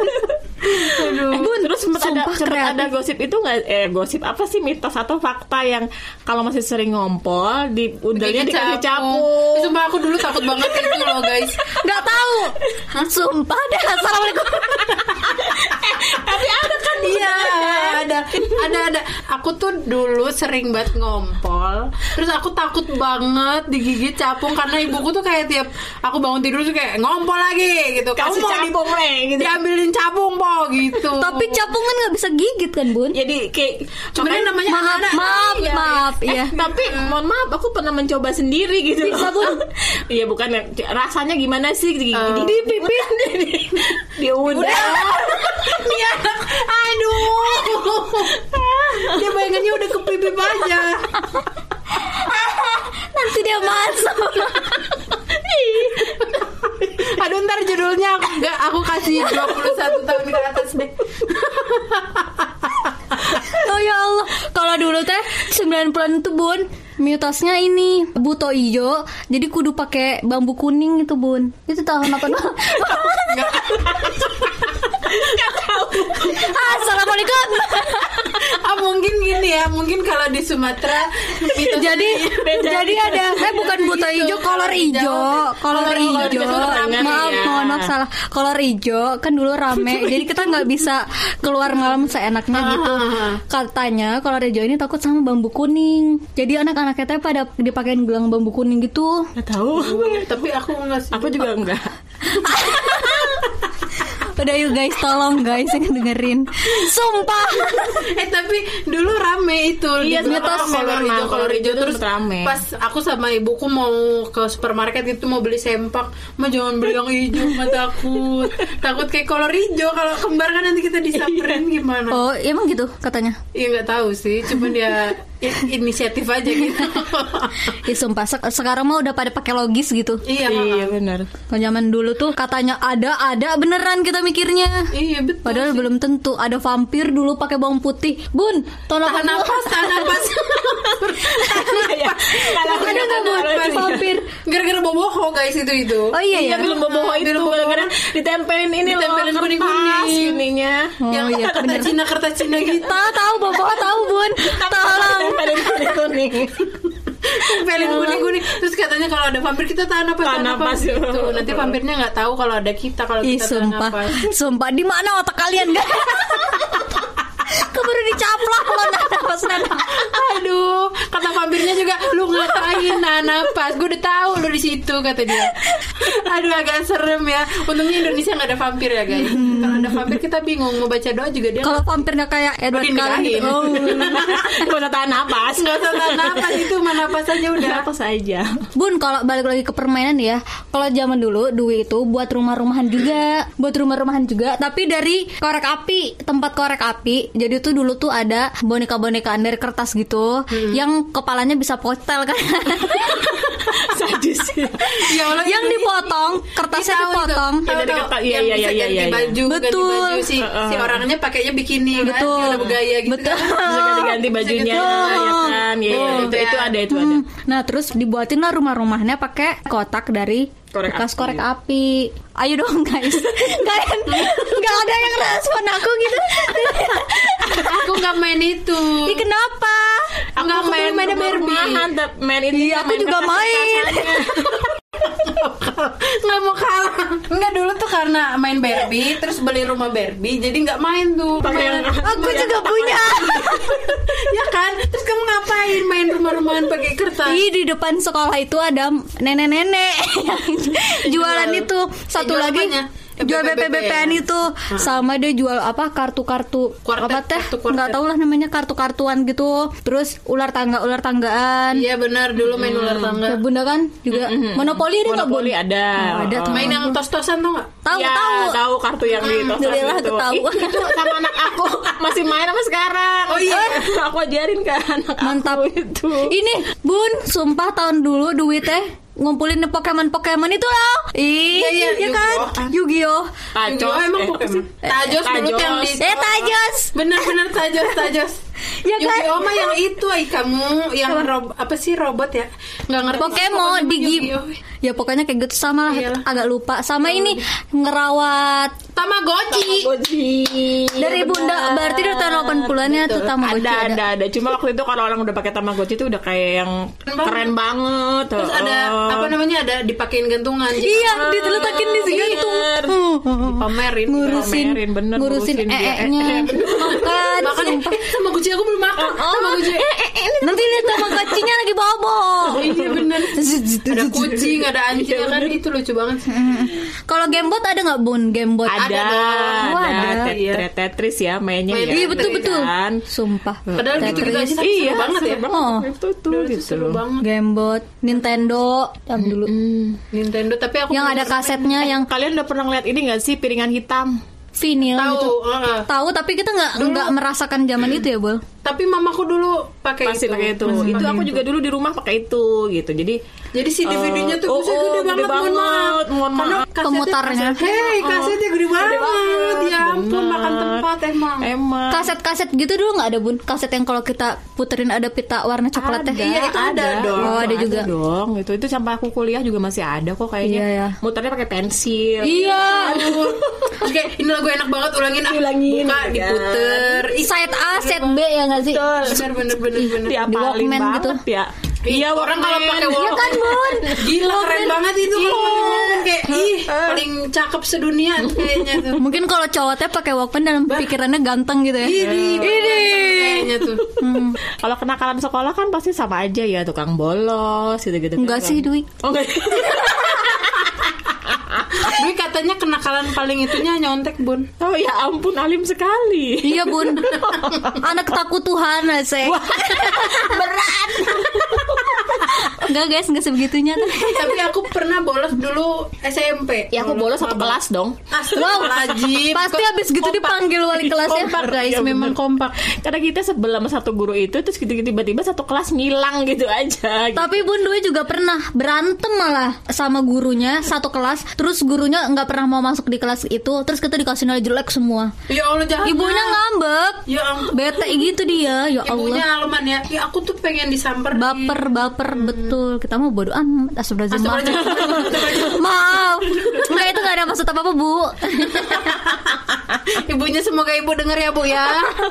Eh, Bun, terus sempat ada sempat ada gosip itu nggak? Eh gosip apa sih? Mitos atau fakta yang kalau masih sering ngompol di udahnya dikasih capung. capung. Eh, Sumpah aku dulu takut banget itu loh guys. nggak tahu. Sumpah deh. Assalamualaikum. Tapi ada Iya, ada, ada, ada. Aku tuh dulu sering banget ngompol. Terus aku takut banget digigit capung karena ibuku tuh kayak tiap aku bangun tidur tuh kayak ngompol lagi gitu. Kamu kasih mau di- capung le gitu. diambilin capung po gitu. tapi capung kan nggak bisa gigit kan bun Jadi kayak cuman namanya maaf anak-anak. maaf Iya. maaf ya tapi mohon maaf aku pernah mencoba sendiri gitu Bisa, Bun? iya bukan rasanya gimana sih di, Eh. di, di di udah Nih anak, aduh. Dia bayangannya udah kepipip aja. nanti dia masuk. Aduh ntar judulnya aku enggak aku kasih 21 tahun ke atas deh. oh ya Allah. Kalau dulu teh 90-an itu bun. Mitosnya ini buto ijo jadi kudu pakai bambu kuning itu bun. Itu tahun apa Assalamualaikum Ah mungkin gini ya, mungkin kalau di Sumatera mitos jadi jadi ada eh bukan buto ijo kolor ijo kolor rame maaf ya. mohon maaf salah. Kolor ijo kan dulu rame jadi kita nggak bisa keluar malam seenaknya gitu. katanya kolor ijo ini takut sama bambu kuning. Jadi anak-anak kita pada dipakein gelang bambu kuning gitu. Nggak tahu. Tapi aku enggak sih. aku juga enggak udah yuk guys tolong guys yang dengerin. Sumpah. Eh tapi dulu rame itu. Iya, belakang kolor hijau kolor hijau. hijau terus rame. pas aku sama ibuku mau ke supermarket itu mau beli sempak mah jangan beli yang hijau mah takut. Takut kayak kolor hijau. Kalau kembar kan nanti kita disamperin gimana? Oh emang gitu katanya? Iya nggak tahu sih. Cuman dia i- inisiatif aja gitu. Ya sumpah. Sek- sekarang mah udah pada pakai logis gitu. Iya iya benar Kalau zaman dulu tuh katanya ada ada beneran kita mikirnya iya betul Padahal belum tentu ada vampir dulu pakai bawang putih. Bun, tolong tahan napas tahan napas Iya. Kalau Ada nggak buat vampir? gara-gara boboho guys itu itu Oh iya Iya ya. belum boboho itu boboho. gara-gara ditempelin ini Ditempelin loh kuning-kuning. kertas ininya Oh yang iya, kertas. Cina kertas Cina gitu Tahu tahu bapak tahu bun. Tolong. tempelin kuning-kuning Tempelin kuning-kuning Terus katanya kalau ada vampir kita tahan apa Tahan napas. gitu. Nanti vampirnya nggak tahu kalau ada kita Kalau Ih kita tahan sumpah, napas. Sumpah. Di mana otak kalian guys? Keburu dicaplok lo napas napas. Aduh Kata vampirnya juga Lu ngapain nahan napas Gue udah tahu lu di situ kata dia. Aduh agak serem ya. Untungnya Indonesia nggak ada vampir ya guys. Kalau ada vampir kita bingung. Mau baca doa juga dia Kalau vampirnya kayak Edward Cullen gitu. Oh. Gak usah tahan napas. Nggak usah tahan napas. Itu mana napas aja udah. Napas aja. Bun, kalau balik lagi ke permainan ya, kalau zaman dulu Dwi itu buat rumah-rumahan juga, buat rumah-rumahan juga, tapi dari korek api, tempat korek api. Jadi tuh dulu tuh ada boneka-bonekaan dari kertas gitu, yang kepalanya bisa potel kan, Sadis Ya Allah yang itu- dipotong, kertasnya Tahu itu. dipotong. Tahu, Iya, tahu. kertas. Iya, Yang iya, bisa iya, ganti iya, iya. baju ganti Betul. baju si, si orangnya pakainya bikini kan Betul. Udah bergaya gitu Betul. kan. Bisa ganti-ganti bajunya ganti. ya kan Iya iya, Oh, itu, itu ya. ada itu ada Hmm, Nah terus dibuatin lah rumah-rumahnya pakai kotak dari Korek bekas api. korek api. Ayo dong guys, kalian nggak ada yang respon aku gitu. Aku nggak main itu. Ih kenapa? Aku nggak main main Barbie. rumahan main ini Iya, aku juga main. nggak mau kalah. Nggak dulu tuh karena main Barbie terus beli rumah Barbie jadi nggak main tuh. Yang- Aku juga punya. ya kan? Terus kamu ngapain main rumah-rumahan pakai kertas? Ih di depan sekolah itu ada nenek-nenek. Yang jualan itu. Satu jual lagi apanya? jual BPBP BPBPN itu. Sama dia jual apa kartu-kartu apa teh? nggak tahu lah namanya kartu-kartuan gitu. Terus ular tangga ular tanggaan. Iya benar. Dulu main ular tangga. Ya, bunda kan juga. Monopoli ada nggak bun? Monopoli ada. Oh, ada tuh. main yang tos-tosan tuh nggak? Tahu ya, tahu. tahu kartu yang di tosan Alhamdulillah itu. Ih, itu sama anak aku. Masih main sama sekarang. Oh, iya? aku ajarin ke anak Mantap. aku itu. Ini Bun, sumpah tahun dulu duit teh ngumpulin Pokemon Pokemon itu loh. Ih, Iya, iya, ya kan? Yu-Gi-Oh. Tajos, Yu-Gi-Oh emang eh, Pokemon. sih? Tajos dulu tuh yang di Eh Tajos. Bener-bener tajos tajos. Ya kan? Yu-Gi-Oh mah yang itu ay kamu yang rob, apa sih robot ya? Nggak ngerti. Pokemon di Yu-Gi-Oh. Ya pokoknya kayak gitu sama lah Iyalah. agak lupa. Sama ini ngerawat Tamagotchi. Tamagotchi. dari Bunda berarti dari tahun 80-an ya tuh Tamagotchi ada, ada. ada, ada. Cuma waktu itu kalau orang udah pakai Tamagotchi itu udah kayak yang Keren banget. keren banget. Terus ada Oh. apa namanya ada dipakein gantungan. Iya, diletakin di si gantung. Bener. Pamerin. Ngurusin, Pamerin, bener, ngurusin ngurusin dia. ee-nya. Makan, Makan sumpah. Eh, Tamagotchi aku belum makan. Tamagotchi. Nanti lihat Tamagotchinya lagi bobo. Iya bener. Ada kucing, ada anjing ya kan itu lucu banget. Kalau Gamebot ada nggak Bun? Gamebot Ada, Ada. Oh, ada. ada. Tet- Iya. Tet- Tetris ya mainnya Main ya. Iya betul betul. Kan? Sumpah. Padahal gitu-gitu aja tapi Iya, seru banget ya. Oh. Itu tuh gitu. Gamebot, Nintendo, yang dulu. Nintendo tapi aku Yang ada kasetnya yang Kalian udah pernah ngeliat ini gak sih piringan hitam? Vinil tahu. gitu. heeh. Tahu tapi kita nggak nggak merasakan zaman itu ya, Bol. Tapi mamaku dulu pakai itu. pakai itu. Masih Itu aku juga dulu di rumah pakai itu gitu. Jadi Jadi CD-CD-nya tuh Oh, bisa oh, gede, gede banget, banget, mohon Karena maaf. kasetnya- Pemutarnya. Hei, kasetnya gede banget. banget, Ya ampun, bener. makan tempat emang. emang Kaset-kaset gitu dulu nggak ada, Bun? Kaset yang kalau kita puterin ada pita warna coklatnya. Ada, Iya, itu ada dong. Oh, ada juga. dong. Itu itu sampai aku kuliah juga masih ada kok kayaknya. Iya, ya. Muternya pakai pensil. Iya, aduh. Kayak ini lagu enak banget ulangin ah. Ulangin, Buka, gitu diputer. Ih, Side A, side B ya nggak sih? bener bener bener bener. Diapalin Walkman banget gitu. ya. Iya, orang kalau pakai Iya Walkman kan, Bun? Gila keren banget itu kalau Iya. Walkman kayak ih paling cakep sedunia kayaknya tuh. Mungkin kalau cowoknya pakai Walkman dalam pikirannya ganteng gitu ya. Ini, ini kayaknya tuh. Hmm. Kalau kenakalan sekolah kan pasti sama aja ya, tukang bolos gitu-gitu. kan. Enggak sih, Dwi. Oh, Dwi katanya kenakalan paling itunya nyontek bun. Oh ya ampun alim sekali. Iya, Bun. Anak takut Tuhan, saya. Berat. Enggak, guys, enggak sebegitunya. Tapi aku pernah bolos dulu SMP. Ya aku bolos satu kelas dong. Astagfirullahaladzim. Pasti habis gitu Kompak. dipanggil wali kelasnya. Kompak guys, Ya, memang kompak. Karena kita sebel sama satu guru itu terus gitu tiba-tiba satu kelas ngilang gitu aja. gitu. Tapi Bun Dwi juga pernah berantem malah sama gurunya satu kelas. Terus gurunya nggak pernah mau masuk di kelas itu. Terus kita dikasih nilai jelek semua. Ya Allah jahat. Ibunya ngambek. Ya ampun. Bete gitu dia. Ya Ibunya Allah. aleman ya. Ya aku tuh pengen disamper. Baper, baper, betul. Kita mau bodo amat. Astagfirullahaladzim. Maaf. Maaf. Enggak itu nggak ada maksud apa-apa, Bu. Ibunya semoga ibu denger ya bu ya.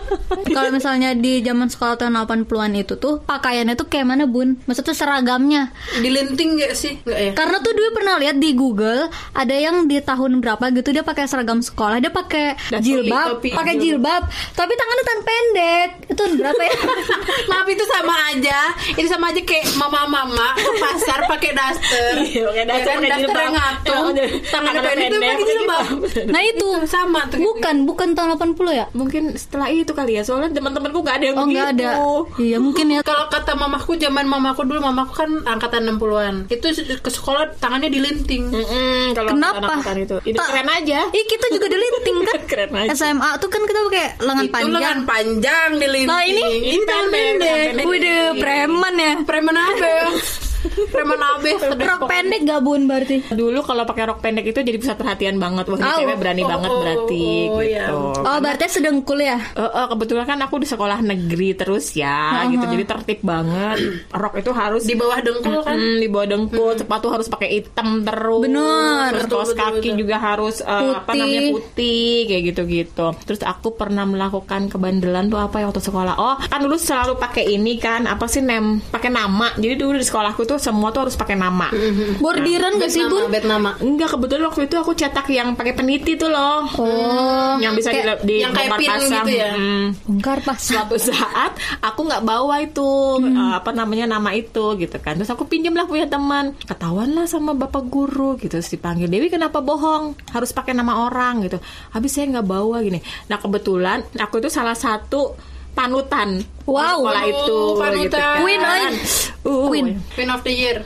Kalau misalnya di zaman sekolah tahun 80-an itu tuh pakaiannya tuh kayak mana, Bun? Maksudnya seragamnya. Dilinting gak sih? Gak ya? Karena tuh Dwi pernah lihat di Google ada yang di tahun berapa gitu dia pakai seragam sekolah, dia pakai jilbab, pakai jilbab, tapi tangannya tan pendek. Itu berapa ya? Maaf itu sama aja. Itu sama aja kayak mama-mama ke pasar pakai daster. Iya, pakai daster, Ya kan, yang ngatung, tangannya tangannya pendek, pendek, pakai jilbab. nah itu Sama tuh. Bukan bukan tahun 80 ya? Mungkin setelah itu kali ya soalnya teman-temanku nggak ada yang Oh begitu. nggak ada. Iya mungkin ya. Kalau kata mamaku zaman mamaku dulu mamaku kan angkatan 60-an. Itu ke sekolah tangannya dilinting. Mm-mm, kalau Kenapa? angkatan itu, ini keren aja. Ih kita juga dilinting kan? Keren aja. SMA tuh kan kita pakai lengan Itu panjang. lengan panjang dilinting. Nah, ini ini tangan pendek, pendek. Waduh, preman ya. Preman apa? Preman abe. Rok pendek gak bun berarti? Dulu kalau pakai rok pendek itu jadi pusat perhatian banget. Wah, Oh. cewek berani Oh, banget oh, berarti oh, iya. gitu. Oh berarti sedengkul ya? Eh, eh, kebetulan kan aku di sekolah negeri terus ya, gitu. Jadi tertib banget. Rok itu harus Di bawah dengkul kan? Mm, di bawah dengkul, sepatu harus pakai hitam terus. Bener. Terus Betul, kaos betul, kaki betul. juga harus apa Putih. namanya putih kayak gitu-gitu. Terus aku pernah melakukan kebandelan tuh apa ya waktu sekolah. Oh, kan dulu selalu pakai ini kan, apa sih nem, pakai nama. Jadi dulu di sekolahku tuh semua tuh harus pakai nama. Bordiran gak sih bun? bed nama. Enggak, kebetulan waktu itu aku cetak yang pakai peniti tuh loh. Oh, yang bisa kayak- di, di yang kayak pin pasang. gitu ya? Mm. bongkar pas. Suatu saat aku nggak bawa itu eh, apa namanya nama itu gitu kan. Terus aku pinjam lah punya teman. Ketahuan lah sama bapak guru gitu. Terus dipanggil Dewi kenapa bohong? Harus pakai nama orang gitu. Habis saya nggak bawa gini. Nah kebetulan aku itu salah satu panutan Wow. sekolah itu panutan. gitu kan. Queen. Uh, Queen. Queen of the year.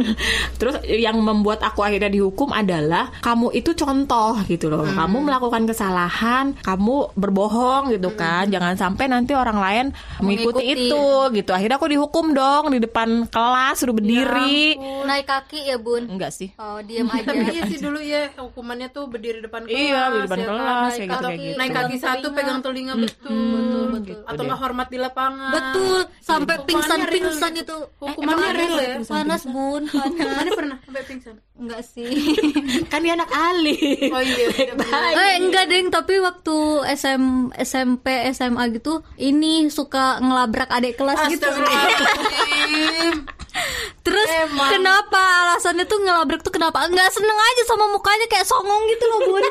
Terus yang membuat aku akhirnya dihukum adalah kamu itu contoh gitu loh. Hmm. Kamu melakukan kesalahan, kamu berbohong gitu Hmm. kan. Jangan sampai nanti orang lain mengikuti, Mengikuti. itu gitu. Akhirnya aku dihukum dong di depan kelas suruh berdiri. Naik kaki ya bun. Enggak sih. Oh diam aja. Tapi iya sih dulu ya hukumannya tuh berdiri depan kelas. Iya, di depan ya kan? kelas, Naik kayak gitu, kaki, kayak gitu. Naik kaki satu pegang telinga betul, gitu Atau nggak hormat di lapangan. Betul. Sampai Hukumannya pingsan real. pingsan itu. Hukumannya Eh, real emang ya? Panas bun. Panas. Mana pernah sampai pingsan? Enggak sih. Kan dia anak Ali. Oh iya. Eh enggak deng, tapi waktu SM, SMP, SMA gitu, ini suka ngelabrak adik kelas gitu. Terus Emang. kenapa alasannya tuh ngelabrak tuh kenapa? Enggak seneng aja sama mukanya kayak songong gitu loh bun.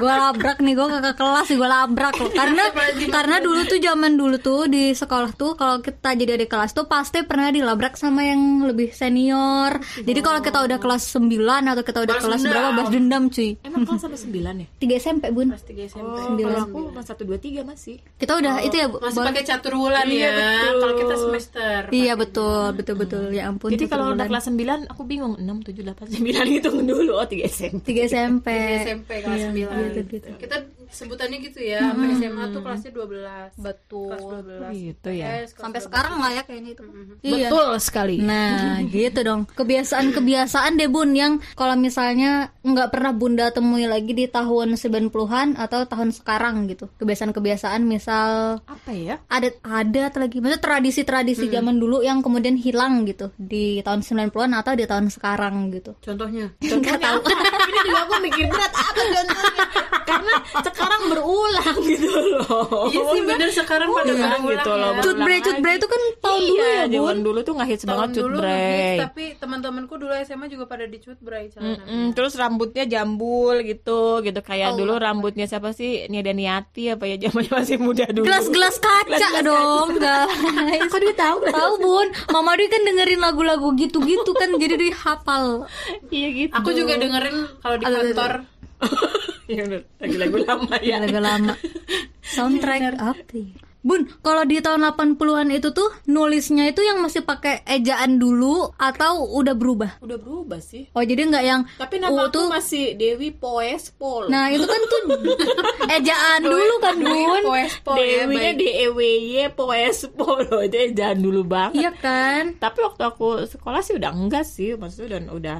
gue labrak nih, gue kakak kelas gue labrak loh. Karena karena dulu tuh zaman dulu tuh di sekolah tuh kalau kita jadi adik kelas tuh pasti pernah dilabrak sama yang lebih senior. Jadi kalau kita udah kelas 9 atau kita udah Balas kelas dendam. berapa balas dendam cuy. Emang kelas sampai 9 ya? 3 SMP bun. Kelas tiga SMP. Oh, kalau aku kelas 1 2 3 masih. Kita udah itu ya bu. Masih boleh. pakai catur bulan Iya, ya. betul. Kalau kita semester. Iya betul betul betul ya ampun. Jadi satu kalau udah kelas 9 aku bingung 6 7 8 9 hitung dulu oh 3 SMP. 3 SMP. SMP kelas Iya, 9 gitu, gitu. Kita sebutannya gitu ya, sampai SMA tuh kelasnya 12. Betul. Kelas 12. Gitu ya. Eh, Sampai 12. sekarang nggak ya kayaknya itu. Iya. Betul sekali. Nah, gitu dong. Kebiasaan-kebiasaan deh Bun yang kalau misalnya nggak pernah Bunda temui lagi di tahun 90-an atau tahun sekarang gitu. Kebiasaan-kebiasaan misal Apa ya? ada ada atau lagi maksudnya tradisi-tradisi zaman dulu yang kemudian hilang gitu di tahun 90-an atau di tahun sekarang gitu. Contohnya. Contohnya apa? Ini juga aku mikir berat apa contohnya? Karena sekarang berulang gitu loh. Iya sih bener sekarang pada Iya, berulang gitu ya. loh. Cutbre lagi. cutbre itu kan tahun dulu iya, ya, zaman Bun. dulu tuh nggak hits Tahun banget dulu cutbre. ngehits, tapi teman-temanku dulu SMA juga pada di cutbray celana. Mm-mm, terus rambutnya jambul gitu, gitu kayak dulu rambutnya siapa sih? Niada Niati apa ya zamannya masih muda dulu. Gelas-gelas kaca dong, guys. Kok dia tahu? Tahu bun, Mama Dwi kan dengerin lagu-lagu gitu-gitu kan jadi dia hafal. Iya gitu. Aku juga dengerin kalau di kantor Iya bener, lagu-lagu lama ya. Lagu lama. Soundtrack apa? ya? Bun, kalau di tahun 80-an itu tuh nulisnya itu yang masih pakai ejaan dulu atau udah berubah? Udah berubah sih. Oh, jadi nggak yang Tapi U nama aku tuh masih Dewi Poespol. Nah, itu kan tuh ejaan dulu kan, Bun. Poespo ya Dewinya. D E W Y Poespol itu jangan dulu banget. Iya kan? Tapi waktu aku sekolah sih udah enggak sih, maksudnya udah udah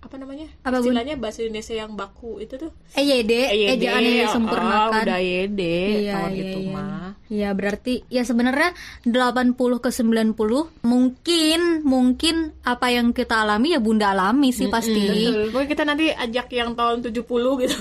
apa namanya? Apa? Istilahnya bahasa Indonesia yang baku itu tuh. EYD, EYD, ejaan yang oh, disempurnakan. udah YD Iya, tahun iya, itu iya. mah. Iya berarti ya sebenarnya 80 ke 90 mungkin mungkin apa yang kita alami ya Bunda alami sih pasti. Betul. Kita nanti ajak yang tahun 70 gitu.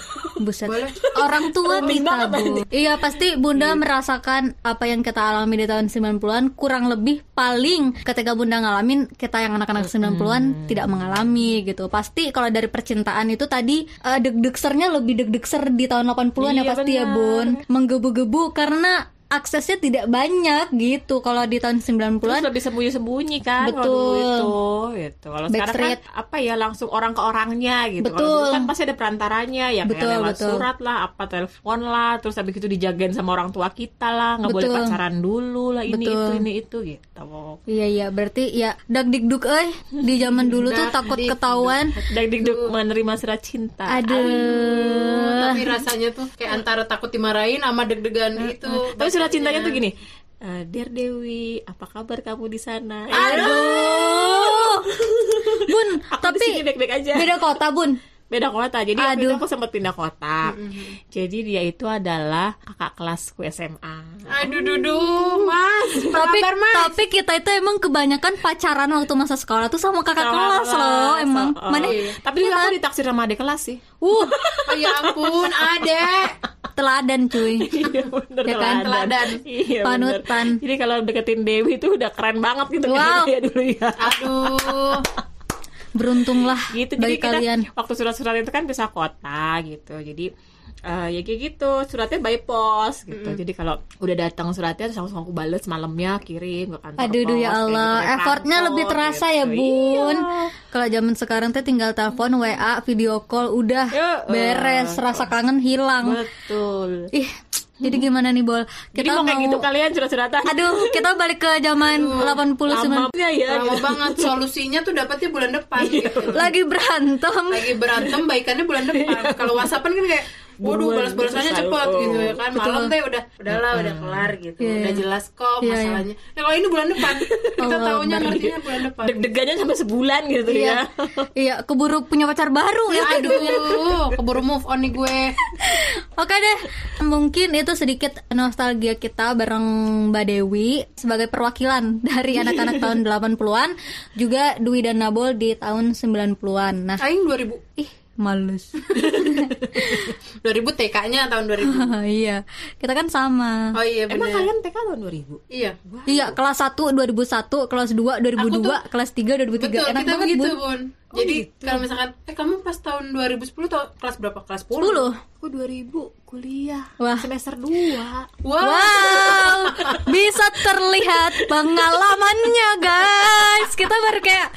Buset. Orang tua kita, Bu. Iya, pasti Bunda merasakan apa yang kita alami di tahun 90-an kurang lebih paling ketika Bunda ngalamin kita yang anak-anak 90-an tidak mengalami gitu. Pasti kalau dari percintaan itu tadi eh, deg-degsernya lebih deg-degser di tahun 80-an ya Iya, pasti ya, benar. Bun. Menggebu-gebu karena aksesnya tidak banyak gitu kalau di tahun 90-an Terus lebih sembunyi-sembunyi kan Betul. itu gitu. Kalau sekarang kan apa ya langsung orang ke orangnya gitu. Kalau Betul. dulu kan pasti ada perantaranya ya Betul, kayak lewat betul. surat lah, apa telepon lah, terus habis itu dijagain sama orang tua kita lah, nggak boleh Betul. pacaran dulu lah ini Betul. itu ini itu gitu. Iya iya berarti ya dag dikduk eh di zaman dulu tuh takut ketahuan. Dan dikduk menerima surat cinta. Aduh. Tapi rasanya tuh kayak antara takut dimarahin sama deg-degan gitu. Tapi surat cintanya tuh gini. "Eh, Dear Dewi, apa kabar kamu di sana? Aduh. Bun, Aku tapi di sini baik-baik aja. beda kota, Bun. Beda kota jadi waktu Aduh. itu aku sempat pindah kota jadi dia itu adalah kakak kelasku SMA Aduh dudu, Mas. Tapi Mas? tapi kita itu emang kebanyakan pacaran waktu masa sekolah tuh sama kakak Sama kelas loh, emang. Oh, Mana? iya. tapi juga aku ditaksir sama adik kelas sih Uh, Oh ya ampun, ada. teladan cuy. iya bener Ya kan? Teladan. iya Panutan. bener. jadi kalau deketin Dewi itu udah keren banget gitu Wow. ya dulu ya Aduh. Beruntunglah gitu bagi jadi kita kalian. waktu surat-surat itu kan bisa kota gitu jadi eh, ya kayak gitu suratnya by post gitu jadi kalau udah datang suratnya terus langsung aku bales malamnya kirim ke kantor Aduh, duh, ya kayak Allah, gitu, effortnya kantor, lebih terasa gitu. ya, Bun. Iya. Kalau zaman sekarang teh tinggal telepon, WA, video call, udah Ya, eh. beres, rasa kangen hilang. betul Ih, Jadi gimana nih Bol? Jadi mau kayak gitu kalian curhat-curhatan. Aduh, kita balik ke zaman 80 90. Lama ya. Lama banget solusinya tuh dapatnya bulan depan gitu. Lagi berantem. Lagi berantem baikannya bulan depan. Kalau WhatsAppan kan kayak Waduh, balas-balasannya cepat Oh. gitu ya kan. Malam teh udah udahlah udah kelar gitu. Iya, Udah iya. jelas kok Iya, masalahnya. Ya kalau ini bulan depan. Kita taunya Akbar. ngertinya bulan depan. Deg-degannya sampai sebulan gitu Iya. ya. Iya, keburu punya pacar baru ya. Aduh, keburu move on nih gue. Oke deh, mungkin itu sedikit nostalgia kita bareng Mbak Dewi sebagai perwakilan dari anak-anak tahun 80-an, juga Dwi dan Nabol di tahun 90-an. Nah, Aing 2000. ih, males. 2000 TK-nya tahun 2000. iya, kita kan sama. Oh iya Emang benar. kalian TK tahun 2000? Iya. Iya, kelas 1 2001, kelas 2 2002, Aku tuh- kelas 3 2003. Betul, Enak kita banget, begitu, Bun. Bun. Jadi kalau misalkan eh kamu pas tahun 2010 tau kelas berapa? Kelas 10. 10. Aku 2000 kuliah. Wah. Semester 2. Wah. Wow, bisa terlihat pengalamannya guys. Kita baru kayak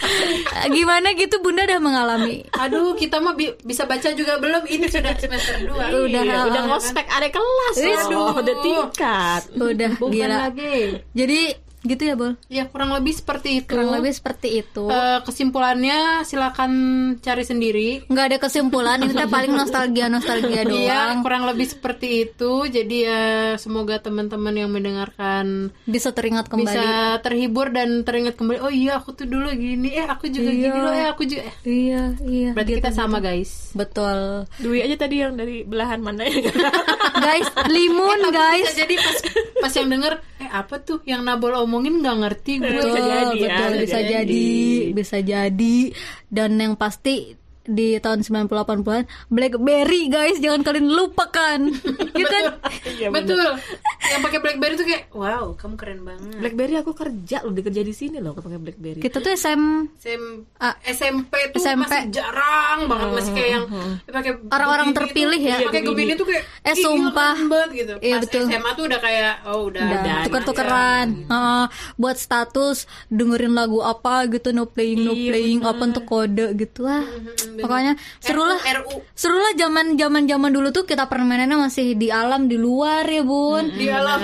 gimana gitu Bunda udah mengalami. Aduh, kita mah bi- bisa baca juga belum? Ini sudah semester 2. Udah. Iya, udah ngospek ada kelas. Aduh. udah tingkat. Udah Bukan gila. lagi. Jadi gitu ya, Bol. Ya, kurang lebih seperti itu. Kurang lebih seperti itu. Eh, kesimpulannya silakan cari sendiri. nggak ada kesimpulan ini teh paling nostalgia nostalgia Iya, doang kurang lebih seperti itu. Jadi ya semoga teman-teman yang mendengarkan bisa teringat kembali bisa terhibur dan teringat kembali. Oh iya, aku tuh dulu gini. Eh, aku juga Iya. gini loh. Eh, aku juga. Eh, iya iya Berarti gitu, kita sama, gitu. guys. betul Dwi aja tadi yang dari belahan mana ya? guys limun Tapi guys bisa jadi pas pas yang denger eh apa tuh yang Nabol omongin nggak ngerti gue betul jadi ya, betul bisa bisa jadi. jadi bisa jadi dan yang pasti di tahun 90-80an Blackberry guys. Jangan kalian lupakan. Ya kan? Iya, betul. Yang pakai BlackBerry tuh kayak wow kamu keren banget. Blackberry aku kerja loh, dikerja di sini loh pakai Blackberry. kita tuh SM SM, Ah, SMP tuh SMP. masih jarang banget masih kayak yang pakai Orang-orang Gemini terpilih tuh, ya. pakai Gemini tuh kayak Eh, "Ih, gila, sumpah. banget gitu. Iya, pas betul. SMA tuh udah kayak oh udah udah tuker-tukeran Heeh, buat status dengerin lagu apa gitu no playing no Iya, playing apa untuk kode gitu ah pokoknya seru lah RU seru lah zaman zaman zaman dulu tuh kita permainannya masih di alam di luar ya bun di alam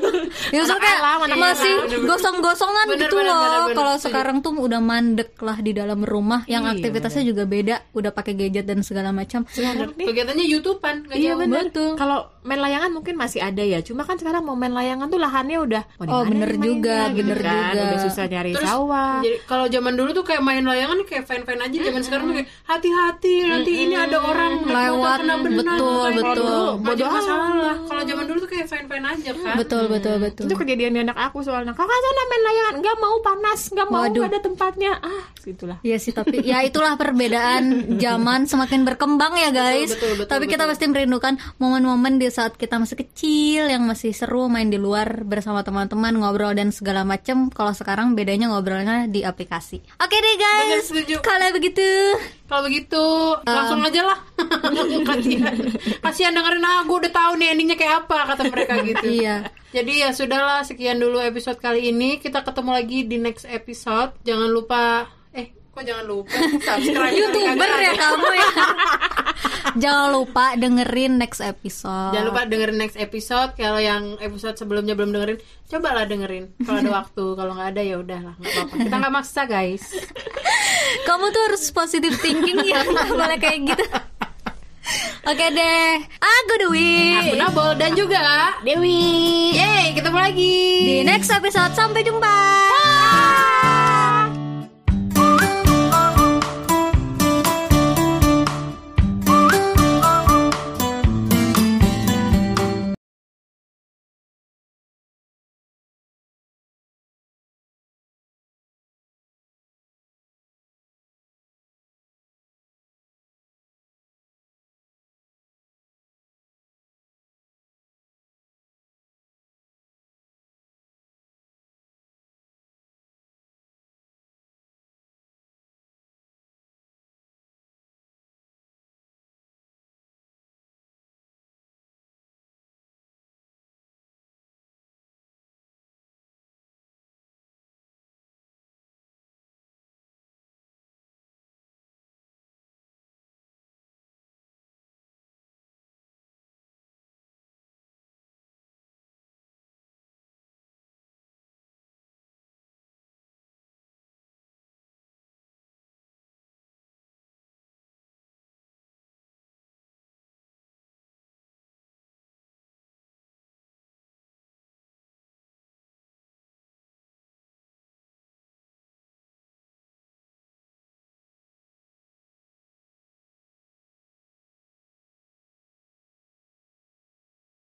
ya so kayak alam, anak masih gosong-gosongan Bener, gitu bener, loh bener, bener. kalau Setuju. sekarang tuh udah mandek lah di dalam rumah yang Iya, aktivitasnya juga beda udah pakai gadget dan segala macam Sekarang nih kegiatannya YouTubean Iya benar. betul. Kalau main layangan mungkin masih ada ya. Cuma kan sekarang mau main layangan tuh lahannya udah. Oh, bener juga, mainnya, bener gitu kan. juga. Udah susah nyari Terus sawah. jadi kalau zaman dulu tuh kayak main layangan kayak fine-fine aja. Zaman sekarang tuh kayak hati-hati nanti ini ada orang Lewat, kena benang. betul, Kayak betul. dulu nggak Bodo jadi amat. masalah. Kalau zaman dulu tuh kayak fine-fine aja kan. betul betul betul Itu kejadian di anak aku soalnya. Kakak sana main layangan, nggak mau panas, nggak mau Waduh. ada tempatnya. Ah, situlah. Iya sih tapi ya itulah perbedaan zaman semakin berkembang ya guys. betul, betul, tapi kita pasti merindukan momen-momen di saat kita masih kecil yang masih seru main di luar bersama teman-teman ngobrol dan segala macem. Kalau sekarang bedanya ngobrolnya di aplikasi. Oke deh Bener, guys. setuju. Kalau begitu Kalau begitu langsung aja lah. kasihan. Kasihan dengerin ah gue udah tahu nih endingnya kayak apa kata mereka gitu. iya. Jadi ya sudahlah sekian dulu episode kali ini. Kita ketemu lagi di next episode. Jangan lupa jangan lupa subscribe Youtuber ya kamu ya. Jangan lupa dengerin next episode. Jangan lupa dengerin next episode. Kalau yang episode sebelumnya belum dengerin, cobalah dengerin. Kalau ada waktu, kalau nggak ada ya udahlah, nggak apa-apa. Kita nggak maksa guys. Kamu tuh harus positive thinking ya, nggak boleh kayak gitu. Oke deh, aku Dewi. Aku Nabol dan juga Dewi. Yeay, ketemu lagi Di next episode sampai jumpa.